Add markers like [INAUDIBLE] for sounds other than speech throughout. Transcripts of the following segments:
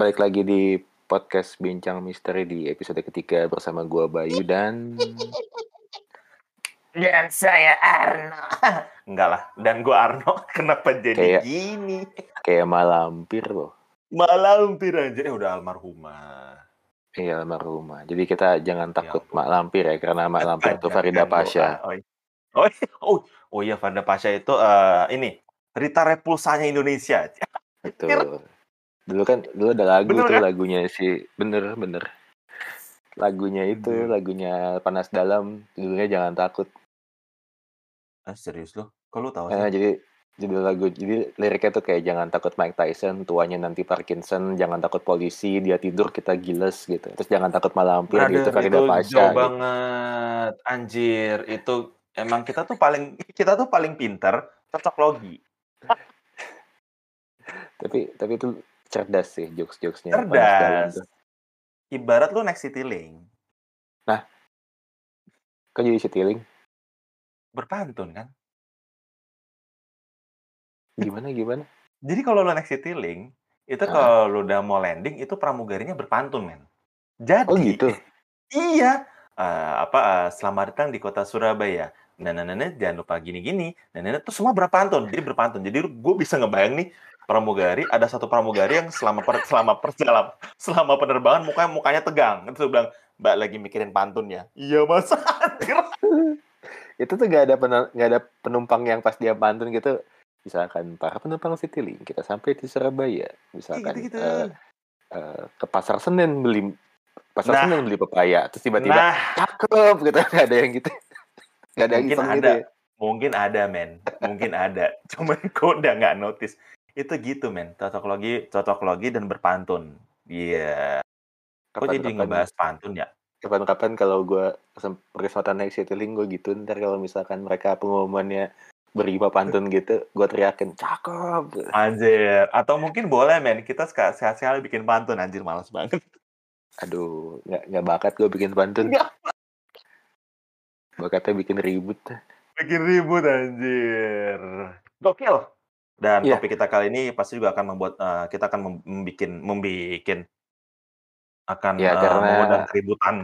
balik lagi di podcast Bincang Misteri di episode ketiga bersama gua Bayu dan Dan saya Arno. [LAUGHS] Enggak lah. Dan gua Arno. [LAUGHS] Kenapa jadi Kayak- gini? kayak malampir loh. Malampir aja. Eh udah almarhumah. Iya almarhumah. Jadi kita jangan takut ampun. mak lampir ya karena mak lampir itu Farida doa. Pasha. Oh, iya. oh, iya. oh, oh iya Farida Pasha itu eh, ini Rita Repulsanya Indonesia. Betul. Dulu kan dulu ada lagu Bener tuh kan? lagunya si bener bener. Lagunya itu Bener. lagunya Panas Dalam judulnya Jangan Takut. Ah, serius lo? Kok lu tahu Eh, sih? jadi judul lagu jadi liriknya tuh kayak jangan takut Mike Tyson tuanya nanti Parkinson jangan takut polisi dia tidur kita giles gitu terus jangan takut malampir Brother, gitu Farida itu Pasha jauh gitu. banget. Anjir, itu emang kita tuh paling kita tuh paling pinter cocok logi. [LAUGHS] tapi tapi itu cerdas sih jokes jokesnya Panas Dalam Cerdas. tuh. Ibarat lu naik Citylink, kok jadi citiling berpantun kan? gimana gimana Jadi kalau lu naik Citylink, itu Ah. kalau lu udah mau landing itu pramugarinya berpantun, men. Jadi oh gitu Iya. Eh, apa eh, selamat datang di kota Surabaya. Nah, nah, nah, nah, jangan lupa gini-gini. Nah, nah, nah, itu semua berpantun. Jadi berpantun. Jadi gue bisa ngebayang nih pramugari ada satu pramugari yang selama per, selama perjalanan selama penerbangan mukanya mukanya tegang. Itu bilang, "Mbak lagi mikirin pantun ya?" Iya, Mas. [LAUGHS] Itu tuh gak ada nggak ada penumpang yang pas dia pantun gitu misalkan para penumpang citiling kita sampai di Surabaya misalkan gitu-gitu. eh, eh, ke pasar Senen beli pasar Nah. Senen beli pepaya terus tiba-tiba Nah, cakep gitu [LAUGHS] nggak ada yang gitu nggak ada yang Mungkin ada. gitu ya mungkin ada, men. Mungkin ada. Cuman [LAUGHS] gue udah nggak notice. Itu gitu, men. Cocok logi, cocok logi dan berpantun. Iya. Kok jadi ngebahas pantun ya? kapan-kapan kalau gue kesempatan naik citiling gue gitu ntar kalau misalkan mereka pengumumannya berlima pantun [LAUGHS] gitu gue teriakin cakep Anjir. Atau mungkin boleh, men. Kita seka- sekali-sekali bikin pantun. Anjir, males banget. aduh nggak nggak bakat gue bikin pantun Nggak. bakatnya bikin ribut Bikin ribut, anjir. Gokil. Dan Iya. topik kita kali ini pasti juga akan membuat, eh, kita akan mem- membikin, membikin, akan Ya, karena- mengundang keributan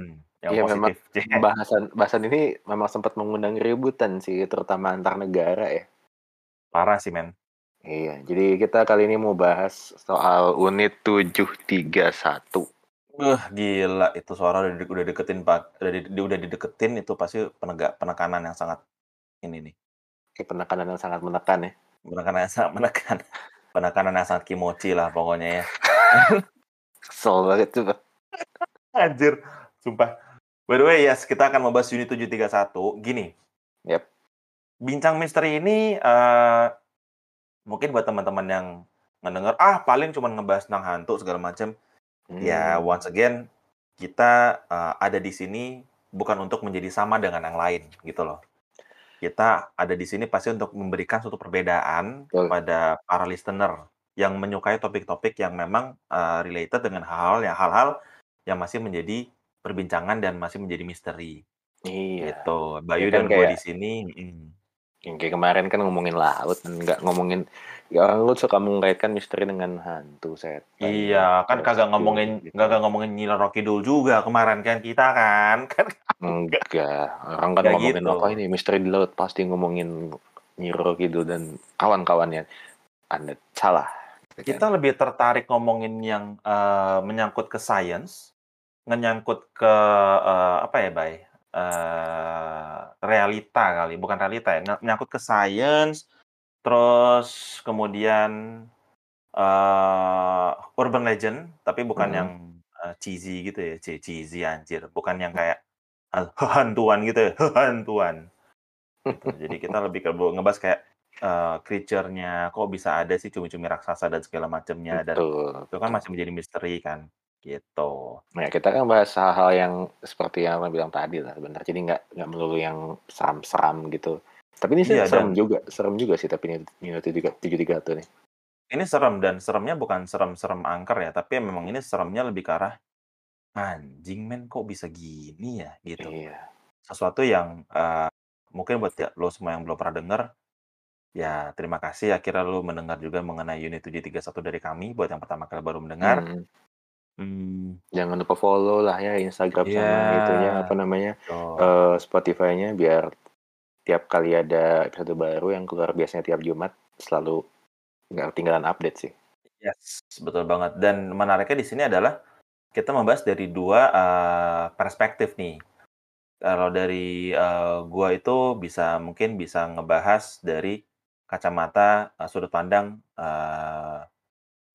yang Iya, memang positif. [LAUGHS] bahasan bahasan ini memang sempat mengundang ributan sih terutama antar negara ya Parah sih, men. iya jadi kita kali ini mau bahas soal unit 731 Uh, gila itu suara udah, udah deketin pak, udah, di- udah dideketin itu pasti penegak penekanan yang sangat ini nih, penekanan yang sangat menekan ya penekanan yang sangat menekan, penekanan yang sangat kimochi lah pokoknya ya. kesel banget tuh Pak. Anjir, sumpah. By the way, yes, kita akan membahas unit 731. Gini, Yap. bincang misteri ini eh mungkin buat teman-teman yang ngedenger, ah paling cuma ngebahas tentang hantu segala macam. Ya, Hmm. once again, kita eh, ada di sini bukan untuk menjadi sama dengan yang lain, gitu loh. Kita ada di sini pasti untuk memberikan suatu perbedaan Betul. pada para listener yang menyukai topik-topik yang memang eh, related dengan hal-hal yang hal-hal yang masih menjadi perbincangan dan masih menjadi misteri. iya Gitu. Bayu Ya kan dan gue di sini. mm. Yang kayak kemarin kan ngomongin laut dan nggak ngomongin ya orang lu suka mengaitkan misteri dengan hantu setan Iya, kan kagak Gitu. ngomongin kagak ngomongin Nyi Roro Kidul juga kemarin kan kita kan. [LAUGHS] Kan Enggak, orang kan Nggak ngomongin gitu. apa ini misteri di laut pasti ngomongin Nyiro Kidul dan kawan-kawannya. Anda salah. gitu kan. kita lebih tertarik ngomongin yang eh, menyangkut ke science, menyangkut ke eh, apa ya, Bay? Eh, realita kali, bukan realita ya, ny- menyangkut ke science, terus kemudian eh urban legend, tapi bukan Mhm. yang eh, cheesy gitu ya, cheesy anjir, bukan yang kayak ah, hantuan gitu ya, [LAUGHS] hantuan. Gitu. Jadi kita lebih ke ngebahas kayak eh, creature-nya, kok bisa ada sih cumi-cumi raksasa dan segala macamnya dan itu kan masih menjadi misteri kan, gitu. Nah, kita kan bahas hal-hal yang seperti yang Abang bilang tadi lah, benar. Jadi nggak nggak melulu yang seram-seram gitu. Tapi ini sih Iya, serem dan- juga, serem juga sih. Tapi ini ini tiga tuh nih. Ini serem dan seremnya bukan serem-serem angker ya, tapi memang ini seremnya lebih ke arah anjing men kok bisa gini ya gitu. Iya. Sesuatu yang eh, mungkin buat ya, lo semua yang belum pernah dengar ya terima kasih akhirnya lo mendengar juga mengenai unit 731 dari kami buat yang pertama kali baru mendengar. Hmm. Mmm. Jangan lupa follow lah ya Instagram Iya. sama itunya, apa namanya, Betul. eee, Spotify-nya biar tiap kali ada episode baru yang keluar biasanya tiap Jumat, selalu nggak ketinggalan update sih. Yes, betul banget. Dan menariknya di sini adalah kita membahas dari 2, eee, perspektif nih. Kalau dari, eee, gua itu bisa mungkin bisa ngebahas dari kacamata, eee, sudut pandang, eee,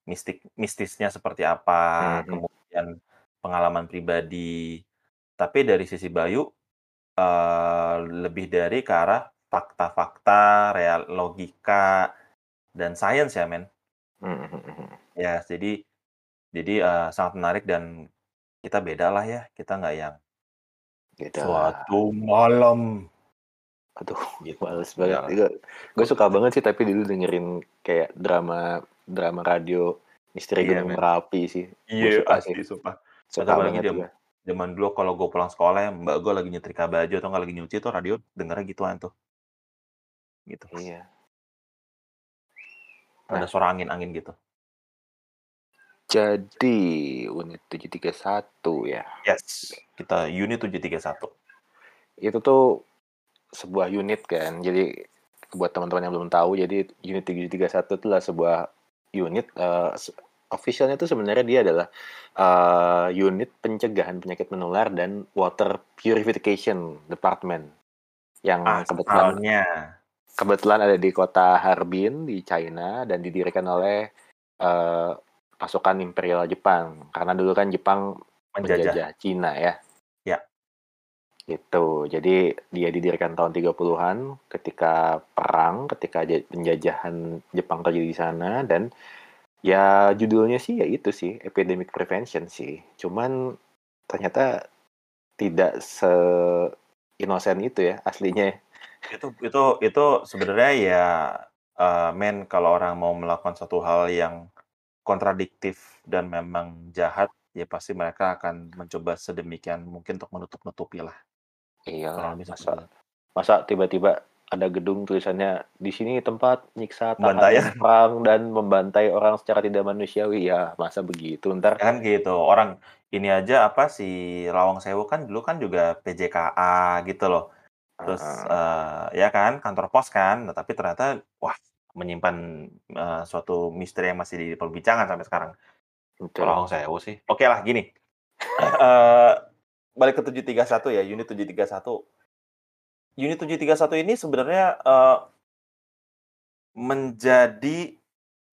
mistik mistisnya seperti apa, Mhm. kemudian pengalaman pribadi. Tapi dari sisi Bayu, eee, lebih dari ke arah fakta-fakta, real logika, dan sains ya, men. Mhm mhm mhm. Ya, jadi jadi, eee, sangat menarik dan kita bedalah ya, kita nggak yang Beda. suatu malam Aduh, gitu, [LAUGHS] males banget. lah. Gue gue suka banget sih tapi dulu dengerin kayak drama drama radio Misteri Iya, Gunung. Merapi sih. Iya, suka sih. asli sumpah. Suka banget jam zaman dulu kalau gue pulang sekolah ya, mbak gue lagi nyetrika baju atau nggak lagi nyuci tuh radio dengernya gituan tuh. Gitu. Iya. Ada Nah. suara angin-angin gitu. Jadi, unit 731 ya? Yes, kita unit 731. Itu tuh sebuah unit kan. Jadi buat teman-teman yang belum tahu, jadi unit 731 itu adalah sebuah unit se official-nya tuh sebenarnya dia adalah, eee, unit pencegahan penyakit menular dan water purification department. Yang kebetulan Asalnya. kebetulan ada di kota Harbin di China dan didirikan oleh, eee, pasukan Imperial Jepang. Karena dulu kan Jepang Menjajah. menjajah Cina. Ya. Gitu. Jadi dia didirikan tahun 30-an ketika perang, ketika ja penjajahan Jepang terjadi di sana dan ya judulnya sih ya itu sih, epidemic prevention sih. Cuman ternyata tidak se-inosen itu ya aslinya. Itu itu itu sebenarnya ya, eee, men kalau orang mau melakukan suatu hal yang kontradiktif dan memang jahat, ya pasti mereka akan mencoba sedemikian mungkin untuk menutup-nutupilah. Kurang lebih masa itu. masa tiba-tiba ada gedung tulisannya, "Di sini tempat nyiksa tahanan perang dan membantai orang secara tidak manusiawi." Ya, masa begitu? Entar Ya kan gitu, orang ini aja apa, si Lawang Sewu kan dulu kan juga PJKA gitu loh. Terus, Heeh. eee, ya kan, kantor pos kan, nah tapi ternyata, wah menyimpan, eee, suatu misteri yang masih diperbincangan sampai sekarang. Betul. Lawang Sewu sih. Oke lah gini, [LAUGHS] eee, balik ke 731 ya, unit 731. Unit 731 ini sebenarnya, eee menjadi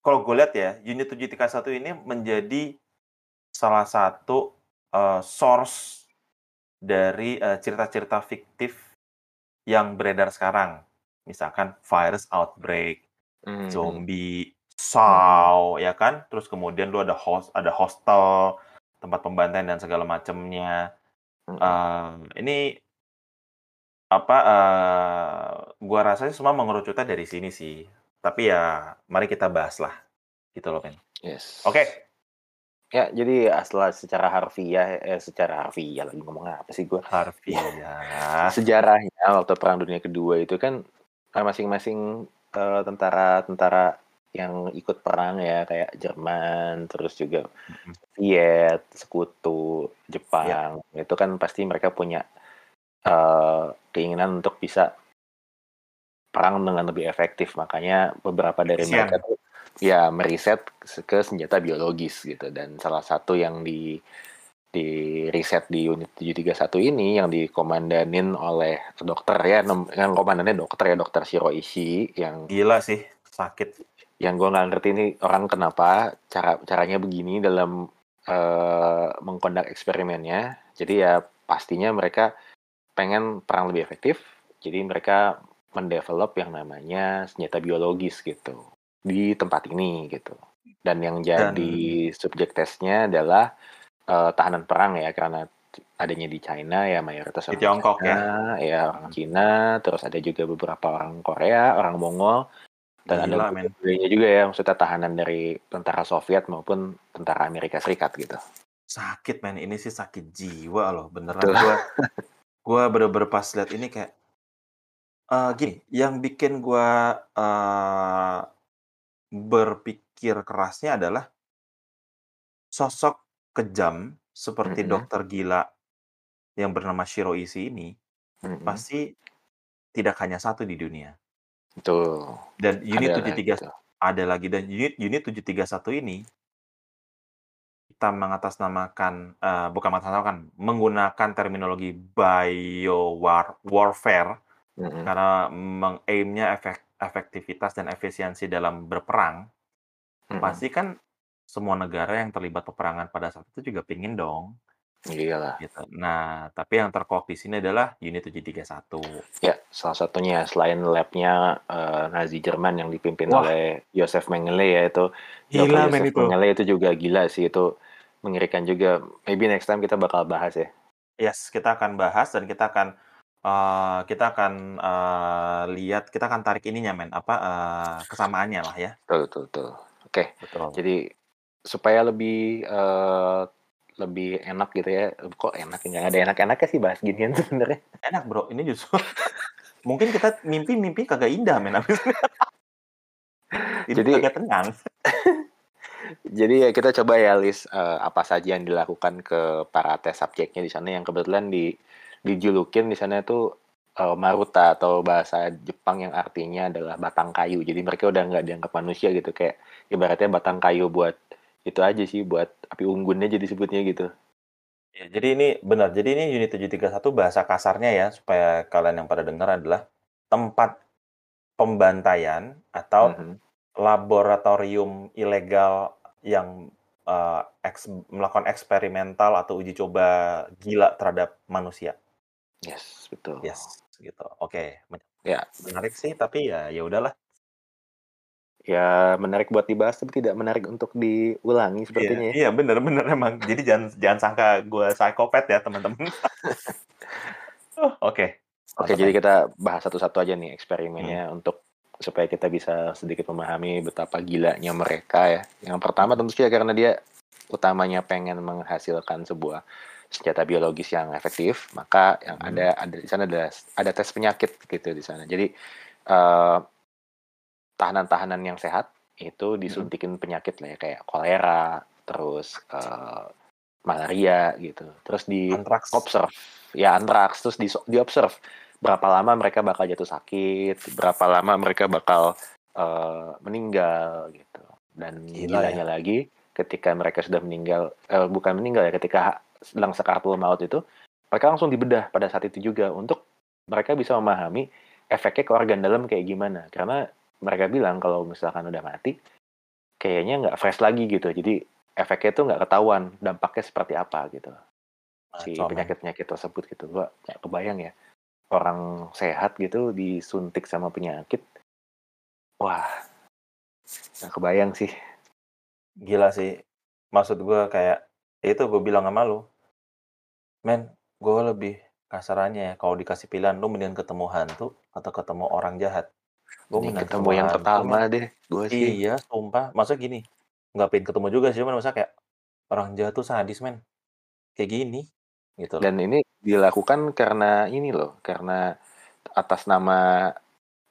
kalau gue lihat ya, unit 731 ini menjadi salah satu, eee, source dari, eee, cerita-cerita fiktif yang beredar sekarang. Misalkan virus outbreak, Mhm. zombie. Saw, ya kan? Terus kemudian lu ada hos ada hostel, tempat pembantaian dan segala macamnya. Eee, ini apa, eee, gua rasa semua mengerucutnya dari sini sih. Tapi ya mari kita bahaslah, gitu loh, men. Yes. Oke. Ya, jadi setelah secara harfiah eh, secara harfiah lagi ngomong apa sih gua? Harfiah. [LAUGHS] Sejarahnya waktu Perang Dunia Kedua itu kan, masing-masing, eee, tentara-tentara yang ikut perang ya, kayak Jerman, terus juga. Viet, Sekutu. Jepang, itu kan pasti mereka punya, eee, keinginan untuk bisa perang dengan lebih efektif. Makanya beberapa dari mereka tuh ya meriset se ke senjata biologis gitu dan salah satu yang di diriset di unit 731 ini yang dikomandanin oleh dokter ya, yang komandannya dokter ya, Dokter Shiroishi yang Gila sih, sakit. Yang gue nggak ngerti ini orang kenapa cara caranya begini dalam, eee, mengkondak eksperimennya. Jadi ya pastinya mereka pengen perang lebih efektif, jadi mereka mendevelop yang namanya senjata biologis gitu, di tempat ini gitu. Dan yang Dan jadi subjek tesnya adalah, eee, tahanan perang ya, karena adanya di China ya mayoritas Di orang Tiongkok ya? China, ya orang Cina, terus ada juga beberapa orang Korea, orang Mongol, dan ada Gila, men. budaya juga ya, maksudnya tahanan dari tentara Soviet maupun tentara Amerika Serikat gitu. Sakit, men. Ini sih sakit jiwa loh, beneran gua [LAUGHS] gua bener-bener pas lihat ini kayak eee, gini, yang bikin gua, eee, berpikir kerasnya adalah sosok kejam seperti Mhm. dokter gila yang bernama Shiroishi ini, Mhm. pasti tidak hanya satu di dunia. Betul. Dan unit Ada lagi 73 tuh. ada lagi dan unit unit 731 ini kita mengatasnamakan, eee, bukan mengatasnamakan, menggunakan terminologi bio war warfare Mhm. karena meng-aim-nya efek efektivitas dan efisiensi dalam berperang, Mhm. pasti kan semua negara yang terlibat peperangan pada saat itu juga pingin dong, Iyalah. gitu. Nah, tapi yang terkuak di sini adalah unit 731. Ya, salah satunya selain lab-nya, eee, Nazi Jerman yang dipimpin Wah. oleh Joseph Mengele ya itu. Gila Joseph itu. Mengele itu juga gila sih, itu mengerikan juga. Maybe next time kita bakal bahas ya. Yes, kita akan bahas dan kita akan, eee, kita akan, eee, lihat kita akan tarik ininya men, apa, eee, kesamaannya lah ya. Betul betul betul. Oke, Betul. jadi supaya lebih, eee, lebih enak gitu ya, kok enak, nggak ada enak-enaknya sih bahas ginian sebenarnya. Enak Bro, ini justru [LAUGHS] mungkin kita mimpi-mimpi kagak indah men habis Ini Jadi kagak tenang. [LAUGHS] jadi ya kita coba ya list, eee, apa saja yang dilakukan ke para tes subjeknya di sana yang kebetulan di dijulukin di sana itu, eee, Maruta atau bahasa Jepang yang artinya adalah batang kayu. Jadi mereka udah nggak dianggap manusia gitu, kayak ibaratnya batang kayu buat itu aja sih, buat api unggun aja disebutnya gitu. Ya, jadi ini benar, jadi ini unit 731 bahasa kasarnya ya, supaya kalian yang pada dengar adalah tempat pembantaian atau Mhm. laboratorium ilegal yang, eee, eks melakukan eksperimental atau uji coba gila terhadap manusia. Yes, betul. Yes, gitu. Oke, men Ya. menarik sih, tapi ya ya udahlah. Ya menarik buat dibahas, tapi tidak menarik untuk diulangi Iya sepertinya ya. iya, bener bener emang. Jadi jangan jangan sangka gue psikopat ya, teman-teman. [LAUGHS] Oh, oke. Oke, Mantap jadi kita bahas satu-satu aja nih eksperimennya untuk supaya kita bisa sedikit memahami betapa gilanya mereka ya. Yang pertama tentu saja karena dia utamanya pengen menghasilkan sebuah senjata biologis yang efektif, maka yang Mhm. ada ada di sana ada ada tes penyakit gitu di sana. Jadi eh, tahanan-tahanan yang sehat itu Mhm. disuntikin penyakit lah ya kayak kolera, terus eh, malaria gitu. Terus di Antraks. observe ya antraks terus di diobserve berapa lama mereka bakal jatuh sakit, berapa lama mereka bakal eh, meninggal gitu. Dan Gila gilanya ya. lagi ketika mereka sudah meninggal eh, bukan meninggal ya ketika sedang sakaratul maut itu mereka langsung dibedah pada saat itu juga untuk mereka bisa memahami efeknya ke organ dalam kayak gimana karena mereka bilang kalau misalkan udah mati kayaknya nggak fresh lagi gitu jadi efeknya tuh nggak ketahuan dampaknya seperti apa gitu si Ngaco, men. penyakit-penyakit tersebut gitu gua nggak kebayang ya orang sehat gitu disuntik sama penyakit wah nggak kebayang sih Gila sih. Maksud gue kayak ya itu gue bilang sama lu. Men, gue lebih kasarannya ya kalau dikasih pilihan lu mendingan ketemu hantu atau ketemu orang jahat. Gue ini ketemu yang pertama deh gue sih Iya, sumpah. Maksudnya gini, nggak pengen ketemu juga sih, cuman masa kayak orang jahat tuh sadis, men. Kayak gini, gitu loh. dan ini dilakukan karena ini loh karena atas nama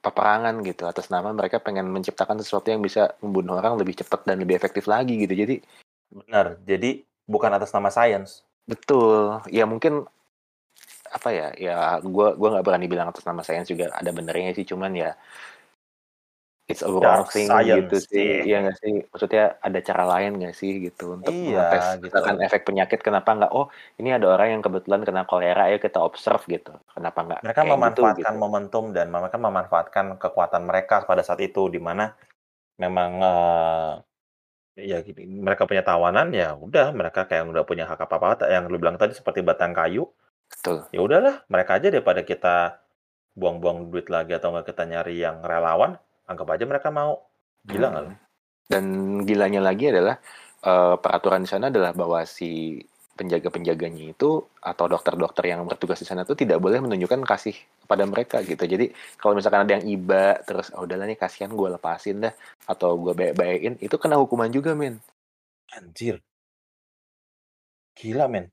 peperangan gitu atas nama mereka pengen menciptakan sesuatu yang bisa membunuh orang lebih cepat dan lebih efektif lagi gitu jadi Benar. Jadi bukan atas nama sains. betul ya mungkin apa ya ya gua gua nggak berani bilang atas nama sains juga ada benernya sih cuman ya it's a wrong Dark thing science, gitu sih iya. nggak sih maksudnya ada cara lain nggak sih gitu untuk Iya, ngetes gitu. misalkan efek penyakit kenapa nggak oh ini ada orang yang kebetulan kena kolera ya kita observe gitu kenapa nggak Mereka gitu memanfaatkan gitu momentum dan mereka memanfaatkan kekuatan mereka pada saat itu di mana memang eh, ya gini, mereka punya tawanan ya udah mereka kayak udah punya hak apa apa yang lu bilang tadi seperti batang kayu betul ya udahlah mereka aja daripada kita buang-buang duit lagi atau nggak kita nyari yang relawan anggap aja mereka mau gila nggak lu? Mm. dan gilanya lagi adalah eh, peraturan di sana adalah bahwa si penjaga-penjaganya itu atau dokter-dokter yang bertugas di sana tuh tidak boleh menunjukkan kasih kepada mereka gitu. Jadi kalau misalkan ada yang iba terus oh udahlah nih kasihan gue lepasin dah atau gue baik-baikin itu kena hukuman juga men. Anjir. Gila men.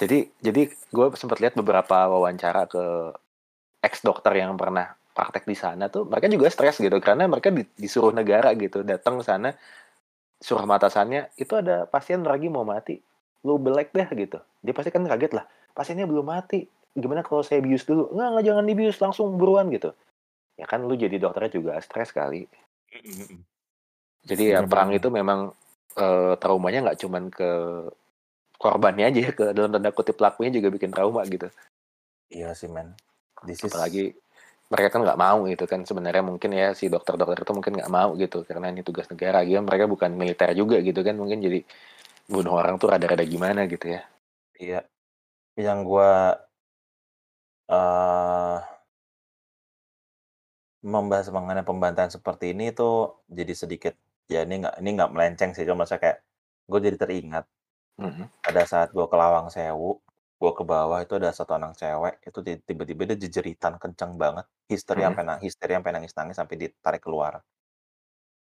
Jadi jadi gue sempat lihat beberapa wawancara ke ex dokter yang pernah praktek di sana tuh mereka juga stres gitu karena mereka di- disuruh negara gitu datang ke sana suruh sama atasannya itu ada pasien lagi mau mati lu belek deh gitu. Dia pasti kan kaget lah pasiennya belum mati gimana kalau saya bius dulu? Nggak nggak jangan dibius langsung buruan gitu. Ya kan lu jadi dokternya juga stres kali. Jadi ya perang itu memang eh, traumanya nggak cuman ke korbannya aja ke dalam tanda kutip pelakunya juga bikin trauma gitu. Iya sih men. This is apalagi mereka kan nggak mau gitu kan. Sebenarnya mungkin ya si dokter-dokter itu mungkin nggak mau gitu karena ini tugas negara. Gitu mereka bukan militer juga gitu kan. Mungkin jadi bunuh orang tuh rada-rada gimana gitu ya. Iya. Yang gua eh membahas mengenai pembantaian seperti ini itu jadi sedikit ya ini nggak ini nggak melenceng sih. Cuma saya kayak gue jadi teringat Mhm. pada saat gue ke Lawang Sewu gue ke bawah itu ada satu anak cewek itu ti- tiba-tiba dia jejeritan kenceng banget histeria Mhm. sampai nangis histeria sampai nangis nangis sampai ditarik keluar.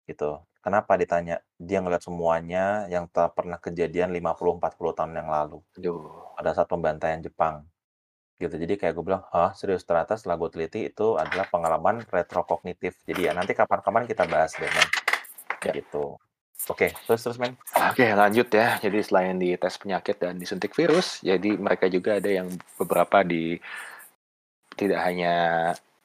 Gitu. Kenapa? Ditanya. Dia ngeliat semuanya yang telah pernah kejadian 50-40 tahun yang lalu. Aduh. pada saat pembantaian Jepang. Gitu. Jadi kayak gue bilang ah serius? Ternyata setelah gue teliti itu adalah pengalaman retrokognitif. Jadi ya nanti kapan-kapan kita bahas deh Ya. gitu oke terus terus men Oke lanjut ya. Jadi selain di tes penyakit dan disuntik virus, jadi mereka juga ada yang beberapa di tidak hanya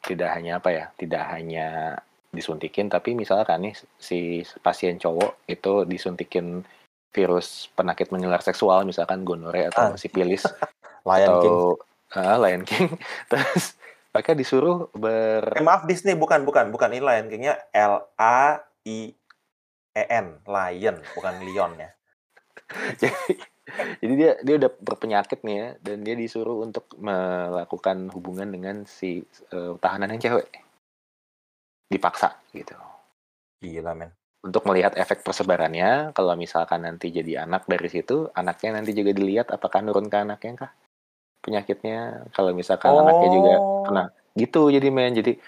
tidak hanya apa ya, tidak hanya disuntikin, tapi misalkan nih si pasien cowok itu disuntikin virus penyakit menular seksual, misalkan gonore atau Ah. sipilis [LAUGHS] Lion King atau ah, Lion King, [LAUGHS] terus mereka disuruh ber eh, maaf Disney bukan bukan bukan ini Lion Kingnya L A I E N Lion bukan Lion ya. [LAUGHS] Jadi, jadi dia dia udah berpenyakit nih ya dan dia disuruh untuk melakukan hubungan dengan si eh, tahanan yang cewek. Dipaksa gitu. Gila men. Untuk melihat efek persebarannya kalau misalkan nanti jadi anak dari situ anaknya nanti juga dilihat apakah nurun ke anaknya kah? Penyakitnya kalau misalkan anaknya juga Oh. kena. Gitu jadi men. Jadi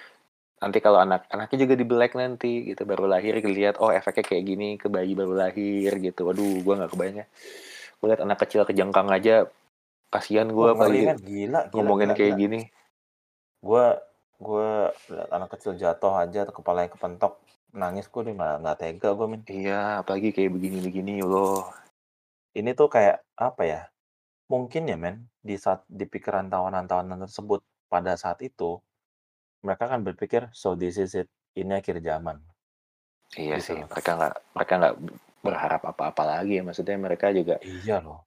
nanti kalau anak anaknya juga di black nanti gitu baru lahir dilihat oh efeknya kayak gini ke bayi baru lahir gitu waduh gua nggak kebayang ya gue liat anak kecil kejengkang aja kasihan gue apalagi men. gila gila ngomongin gila, kayak gila. gini gue gue liat anak kecil jatuh aja atau kepalanya kepentok nangis gue nggak nggak tega gue men iya apalagi kayak begini-begini loh ini tuh kayak apa ya mungkin ya men di saat di pikiran tawanan-tawanan tersebut pada saat itu mereka kan berpikir so this is it ini akhir zaman. Iya Gitu sih loh. mereka nggak mereka nggak berharap apa-apa lagi ya maksudnya mereka juga iya loh.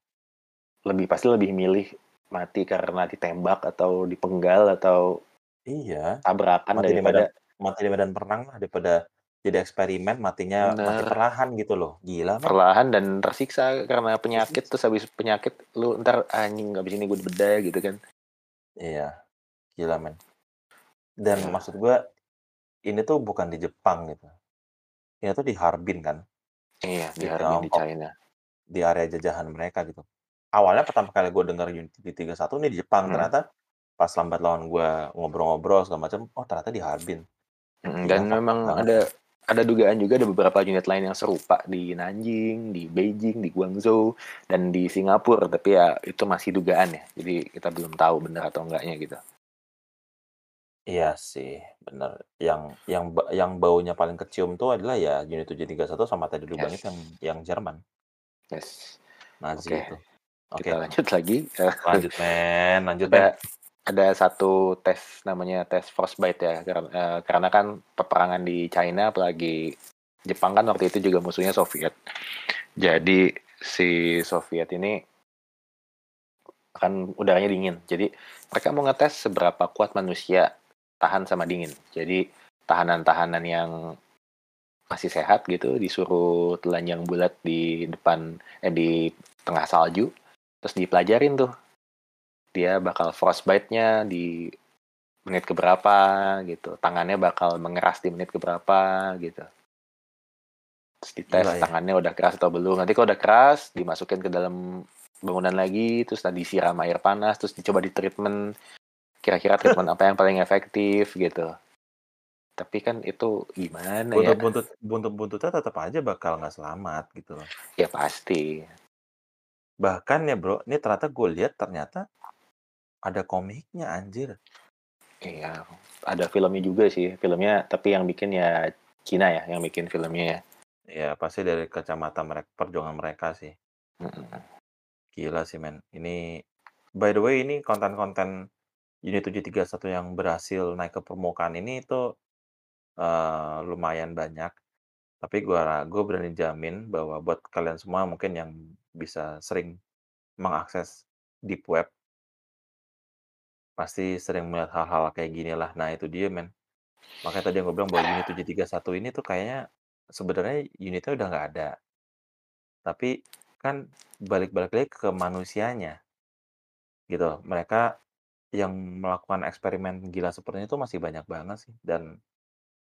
lebih pasti lebih milih mati karena ditembak atau dipenggal atau iya. tabrakan mati di daripada medan mati di medan perang lah daripada jadi eksperimen matinya mati perlahan gitu loh. Gila men. Perlahan dan tersiksa karena penyakit terus habis penyakit lu ntar anjing habis ini gue bedah gitu kan. Iya. Gila men dan Iya. maksud gue ini tuh bukan di Jepang gitu ini tuh di Harbin kan iya di Di Harbin di. China di area jajahan mereka gitu. Awalnya pertama kali gue denger Unity 31 nih di Jepang, Hmm. ternyata pas lambat lawan gue ngobrol-ngobrol segala macam, oh ternyata di Harbin. Mm, Gila, dan fuck memang banget. ada ada dugaan juga ada beberapa unit lain yang serupa di Nanjing, di Beijing, di Guangzhou, dan di Singapura. Tapi ya itu masih dugaan ya. Jadi kita belum tahu benar atau enggaknya gitu. Iya sih, bener. Yang yang ba- yang baunya paling kecium tuh adalah ya Unit 731 sama tadi lubang Yes. itu yang yang Jerman, Yes. Nazi Oke. itu. Oke, Kita lanjut lagi. Eh, lanjut men, [LAUGHS] lanjut men. ada ada satu tes namanya tes frostbite ya karena, eh, karena kan peperangan di China apalagi Jepang kan waktu itu juga musuhnya Soviet jadi si Soviet ini kan udaranya dingin jadi mereka mau ngetes seberapa kuat manusia tahan sama dingin. Jadi tahanan-tahanan yang masih sehat gitu disuruh telanjang bulat di depan eh di tengah salju terus dipelajarin tuh. Dia bakal frostbite-nya di menit keberapa gitu. Tangannya bakal mengeras di menit keberapa gitu. Terus dites Gila ya. tangannya udah keras atau belum. Nanti kalau udah keras dimasukin ke dalam bangunan lagi terus nanti disiram air panas terus dicoba di treatment kira-kira treatment apa yang paling efektif gitu tapi kan itu gimana ya Buntut-buntut buntut-buntutnya tetap aja bakal nggak selamat gitu loh. ya pasti Bahkan ya bro, ini ternyata gue lihat ternyata ada komiknya anjir. iya ada filmnya juga sih filmnya tapi yang bikin ya Cina ya yang bikin filmnya ya Ya pasti dari kacamata mereka perjuangan mereka sih. Mm-mm. Gila sih, men. Ini by the way ini konten-konten Unit 731 yang berhasil naik ke permukaan ini itu, eee, lumayan banyak. Tapi gua gue berani jamin bahwa buat kalian semua mungkin yang bisa sering mengakses deep web pasti sering melihat hal-hal kayak gini lah. Nah itu dia, men. Makanya tadi yang gue bilang bahwa Unit 731 ini tuh kayaknya sebenarnya unitnya udah nggak ada. Tapi kan balik-balik lagi ke manusianya. Gitu. Mereka yang melakukan eksperimen gila seperti itu masih banyak banget sih dan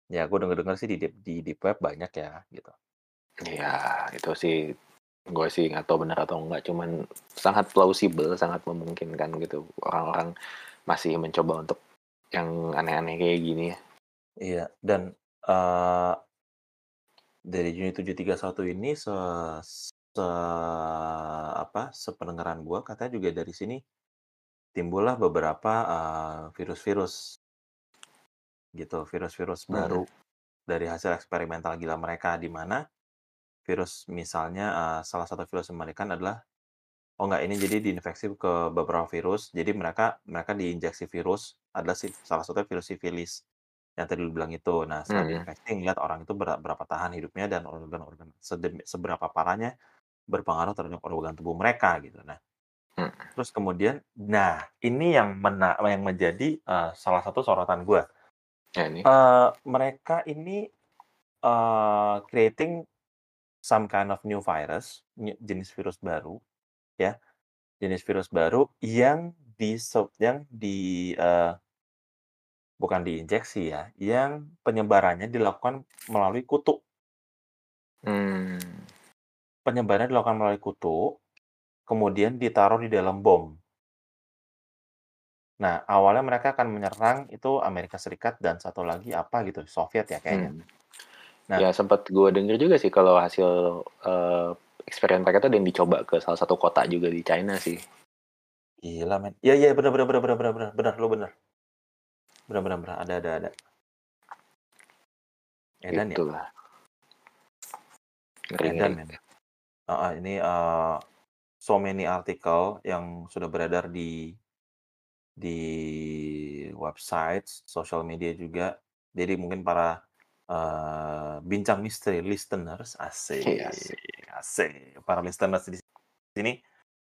ya gue denger-denger sih di deep, di deep web banyak ya gitu. Iya, itu sih gue sih nggak tahu benar atau enggak, cuman sangat plausibel, sangat memungkinkan gitu orang-orang masih mencoba untuk yang aneh-aneh kayak gini ya. Iya, dan uh, dari unit 731 ini se, se apa sependengaran gue katanya juga dari sini timbullah beberapa uh, virus-virus gitu, virus-virus Hmm. baru dari hasil eksperimental gila mereka di mana virus misalnya uh, salah satu virus yang memberikan adalah oh enggak ini jadi diinfeksi ke beberapa virus jadi mereka mereka diinjeksi virus adalah si, salah satu virus sifilis yang tadi lu bilang itu nah setelah Hmm. diinfeksi ngeliat orang itu ber- berapa tahan hidupnya dan organ-organ seberapa parahnya berpengaruh terhadap organ tubuh mereka gitu nah Hmm. terus kemudian nah ini yang mena yang menjadi uh, salah satu sorotan gue Ya ini. Eh, mereka ini uh, creating some kind of new virus, jenis virus baru, ya, jenis virus baru yang di yang di eh, bukan diinjeksi ya, yang penyebarannya dilakukan melalui kutu. Hmm. Penyebarannya dilakukan melalui kutu, kemudian ditaruh di dalam bom. Nah, awalnya mereka akan menyerang itu Amerika Serikat dan satu lagi apa gitu, Soviet ya kayaknya. Hmm. Nah. Ya sempat gue denger juga sih kalau hasil eh, eksperimen mereka tuh ada yang dicoba ke salah satu kota juga di China sih. Gila men. Iya iya benar benar benar benar benar benar benar lo benar. Benar benar benar ada ada ada. Edan ya. Itulah. Ngeri, Edan ngeri. men. Ah, ini uh, so many artikel yang sudah beredar di di website, social media juga. Jadi mungkin para uh, bincang misteri listeners asik, Iya, asik. asik. Para listeners di sini,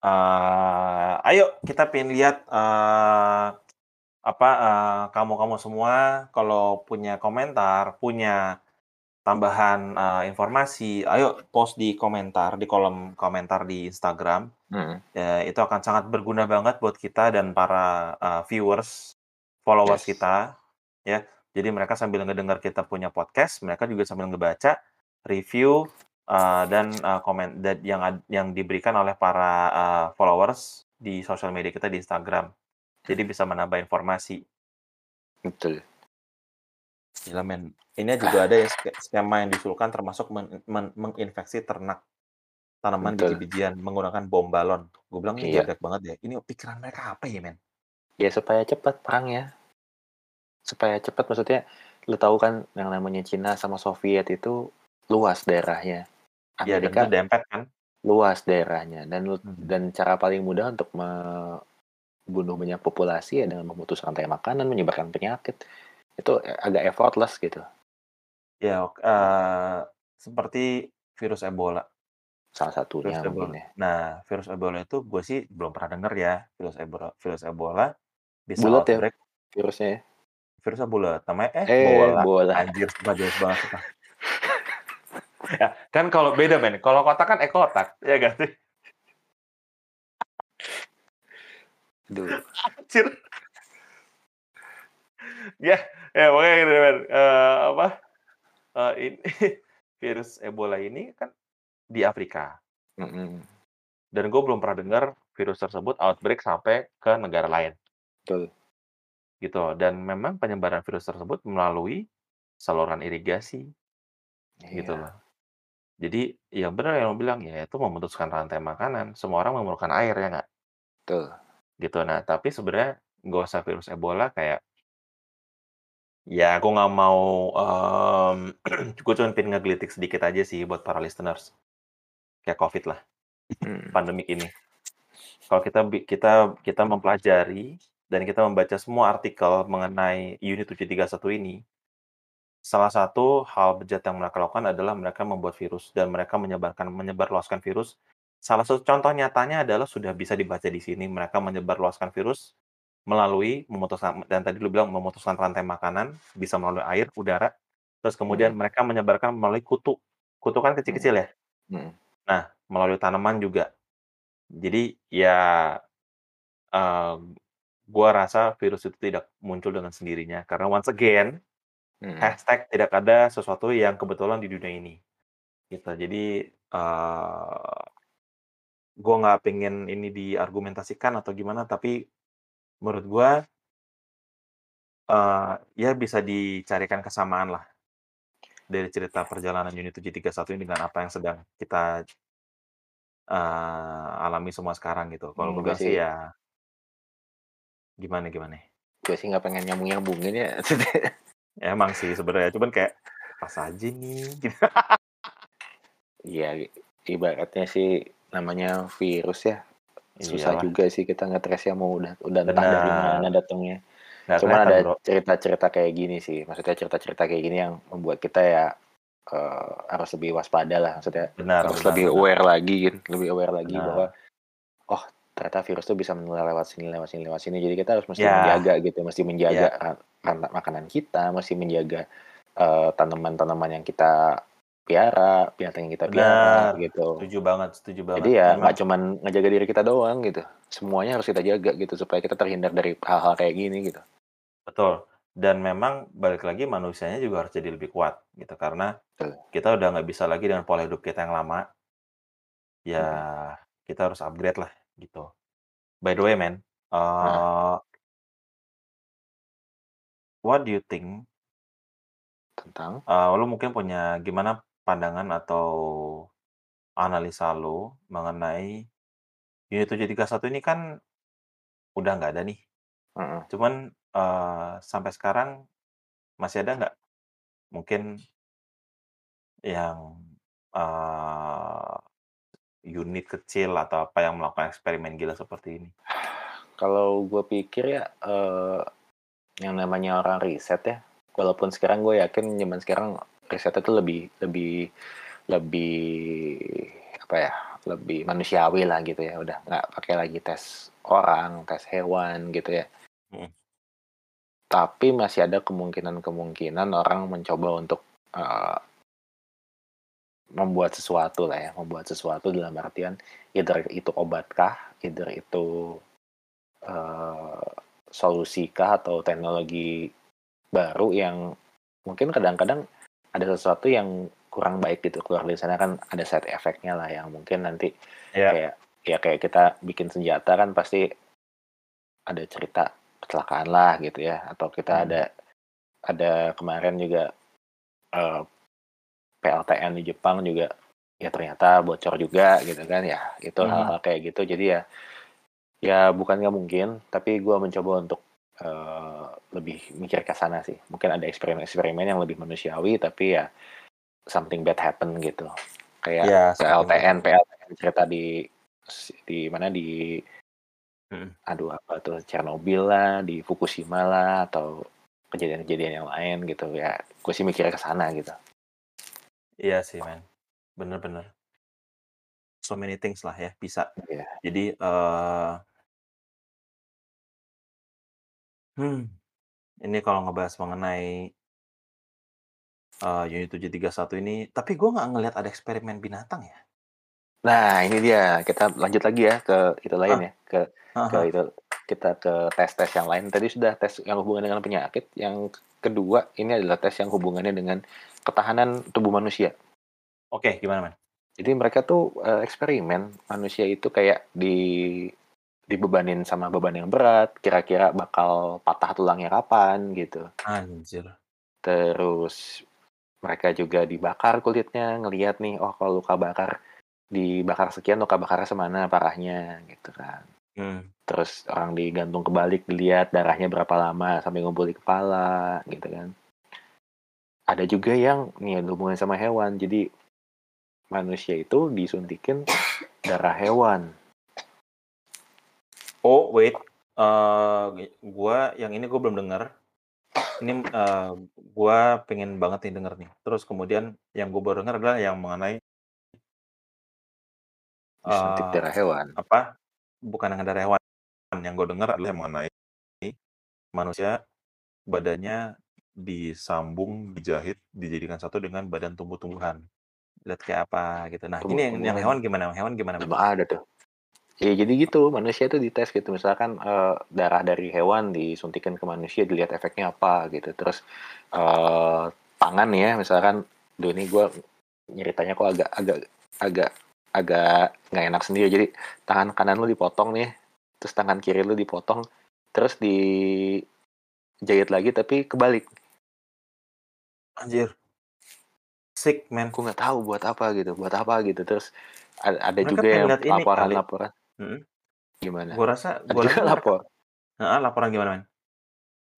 uh, ayo kita pengen lihat uh, apa uh, kamu-kamu semua kalau punya komentar, punya tambahan uh, informasi, ayo post di komentar di kolom komentar di Instagram. Hmm. Ya, itu akan sangat berguna banget buat kita dan para uh, viewers, followers Yes. kita, ya. Jadi mereka sambil ngedengar kita punya podcast, mereka juga sambil ngebaca review uh, dan uh, komen dan yang yang diberikan oleh para uh, followers di sosial media kita di Instagram. Jadi bisa menambah informasi. Betul. Gila men. Ini juga ada ya ske- skema yang diusulkan termasuk men- men- menginfeksi ternak tanaman Betul. biji-bijian menggunakan bom balon. Gue bilang ini Iya. banget ya. Ini pikiran mereka apa ya men? Ya supaya cepat perangnya. Supaya cepat maksudnya lu tahu kan yang namanya Cina sama Soviet itu luas daerahnya. Iya dan Amerika itu dempet kan. luas daerahnya dan Hmm. dan cara paling mudah untuk membunuh banyak populasi ya dengan memutus rantai makanan, menyebarkan penyakit. Itu agak effortless gitu. Ya eh, seperti virus Ebola. Salah satunya Virus Ebola. ya. Nah virus Ebola itu gue sih belum pernah denger ya virus Ebola. Virus Ebola bisa Bulat ya virusnya ya. Virusnya bulat. Namanya eh, Eh, bola. bola. Anjir, jelas banget. ya, kan kalau beda men. Kalau kotak kan ekotak, ya gak sih? Aduh. Anjir. ya, [LAUGHS] ya pokoknya gitu men. Eh, apa? Eh, ini [LAUGHS] virus Ebola ini kan di Afrika. Mm-mm. Dan gue belum pernah dengar virus tersebut outbreak sampai ke negara lain. Betul. Gitu. Dan memang penyebaran virus tersebut melalui saluran irigasi. Gitu Iya. loh. Jadi yang benar yang lo bilang ya itu memutuskan rantai makanan. Semua orang memerlukan air ya nggak? Betul. Gitu. Nah tapi sebenarnya nggak usah virus Ebola kayak ya aku nggak mau em [CLEARS THROAT] gue cuma pengen ngegelitik sedikit aja sih buat para listeners kayak COVID lah Hmm. pandemik ini kalau kita kita kita mempelajari dan kita membaca semua artikel mengenai unit 731 ini, salah satu hal bejat yang mereka lakukan adalah mereka membuat virus dan mereka menyebarkan menyebarluaskan virus. Salah satu contoh nyatanya adalah sudah bisa dibaca di sini, mereka menyebarluaskan virus melalui memutuskan dan tadi lu bilang memutuskan rantai makanan, bisa melalui air, udara, terus kemudian Mhm. mereka menyebarkan melalui kutu. Kutu kan kecil-kecil ya? Mhm. Nah, melalui tanaman juga. Jadi ya, eee, gua rasa virus itu tidak muncul dengan sendirinya karena once again, Mhm. hashtag tidak ada sesuatu yang kebetulan di dunia ini, gitu. Jadi, eee gua nggak pengen ini diargumentasikan atau gimana, tapi menurut gua eee, ya bisa dicarikan kesamaan lah dari cerita perjalanan unit 731 ini dengan apa yang sedang kita eee, alami semua sekarang gitu. Kalau Mmm, gue gue bilang sih sih ya Gimana gimana? gue sih nggak pengen nyambung-nyambungin ya. Emang sih sebenarnya, cuman kayak, pas aja nih, [LAUGHS] gitu. Iya, ibaratnya sih namanya virus ya, susah Iyalah. juga sih kita nge-trace-nya mau udah udah entah dari mana datangnya. Nggak Cuman ada cerita-cerita kayak gini sih, maksudnya cerita-cerita kayak gini yang membuat kita ya, eee, harus lebih waspada lah, maksudnya Benar harus benar lebih benar. aware lagi gitu, lebih aware lagi bahwa, Benar. oh ternyata virus tuh bisa menular lewat sini lewat sini lewat sini. Jadi kita harus mesti Ya. menjaga gitu, mesti menjaga rantai makanan kita, mesti menjaga, eee, tanaman-tanaman yang kita piara, binatang yang kita piara, Benar, gitu. setuju banget setuju banget. Jadi ya nggak cuman ngejaga diri kita doang gitu, semuanya harus kita jaga gitu supaya kita terhindar dari hal-hal kayak gini gitu. Betul, dan memang balik lagi manusianya juga harus jadi lebih kuat gitu, karena Betul. kita udah nggak bisa lagi dengan pola hidup kita yang lama. Ya, Mhm. kita harus upgrade lah gitu. By the way man, Heeh. eee what do you think Tentang? eee, lu mungkin punya gimana pandangan atau analisa lu mengenai unit 731 ini kan udah nggak ada nih. Heeh. Cuman, eee, sampai sekarang masih ada nggak mungkin yang, eee, unit kecil atau apa yang melakukan eksperimen gila seperti ini? Kalau gue pikir ya, eee, yang namanya orang riset ya, walaupun sekarang gue yakin zaman sekarang risetnya tuh lebih lebih lebih apa ya, lebih manusiawi lah gitu ya, udah nggak pakai lagi tes orang, tes hewan gitu ya. Mhm. Tapi masih ada kemungkinan-kemungkinan orang mencoba untuk, eee membuat sesuatu lah ya, membuat sesuatu dalam artian either itu obatkah, either itu, eee, solusikah atau teknologi baru yang mungkin kadang-kadang ada sesuatu yang kurang baik gitu keluar dari sana kan ada side effect-nya lah yang mungkin nanti Iya. kayak ya kayak kita bikin senjata kan pasti ada cerita kecelakaan lah gitu ya, atau kita Mhm. ada ada kemarin juga, eee, PLTN di Jepang juga ya ternyata bocor juga gitu kan ya, itu Mhm. hal-hal kayak gitu. Jadi ya ya bukan nggak mungkin, tapi gue mencoba untuk, eee, lebih mikir ke sana sih. Mungkin ada eksperimen-eksperimen yang lebih manusiawi, tapi ya something bad happen gitu. Kayak bad PLTN. PLTN cerita di di mana, di Mhm. aduh apa tuh, Chernobyl lah, di Fukushima lah, atau kejadian-kejadian yang lain gitu ya, gue sih mikirnya ke sana gitu. Iya sih man, bener bener. So many things lah ya, bisa. Iya. Jadi, eee hmm, ini kalau ngebahas mengenai eee, unit 731 ini tapi gue nggak ngelihat ada eksperimen binatang ya. Nah ini dia, kita lanjut lagi ya ke itu lain Ah. ya, ke Heeh ke heeh. itu, kita ke tes-tes yang lain. Tadi sudah tes yang hubungan dengan penyakit, yang kedua ini adalah tes yang hubungannya dengan ketahanan tubuh manusia. Oke, gimana man? Jadi mereka tuh, eee, eksperimen, manusia itu kayak di dibebanin sama beban yang berat, kira-kira bakal patah tulangnya kapan gitu. Anjir. Terus mereka juga dibakar kulitnya, ngelihat nih, oh kalau luka bakar dibakar sekian, luka bakarnya semana parahnya gitu kan. Hmm. Terus orang digantung kebalik, dilihat darahnya berapa lama sampai ngumpul di kepala gitu kan. Ada juga yang nih ada hubungannya sama hewan, jadi manusia itu disuntikin darah hewan. Oh, wait, gi gua yang ini gua belum denger. Ini, eee, gua pengen banget nih denger nih. Terus kemudian yang gua baru denger adalah yang mengenai eee, darah hewan. apa, bukan yang darah hewan, yang gua denger adalah yang mengenai manusia badannya disambung, dijahit, dijadikan satu dengan badan tumbuh-tumbuhan. Lihat kayak apa gitu. Nah, ini yang yang hewan gimana hewan gimana? Emang ada tuh. Ya jadi gitu, manusia tuh dites gitu, misalkan, eee, darah dari hewan disuntikin ke manusia, dilihat efeknya apa gitu. Terus, eee, tangan ya, misalkan, duh ini gua nyeritanya kok agak agak agak agak nggak enak sendiri. Jadi tangan kanan lu dipotong nih, terus tangan kiri lu dipotong, terus dijahit lagi tapi kebalik. Anjir. Sick, man. Gua nggak tahu buat apa gitu buat apa gitu. Terus ad ada Mereka juga yang laporan-laporan Mhm. Gimana? Gua rasa juga rasa lapor heeh, laporan gimana, Men?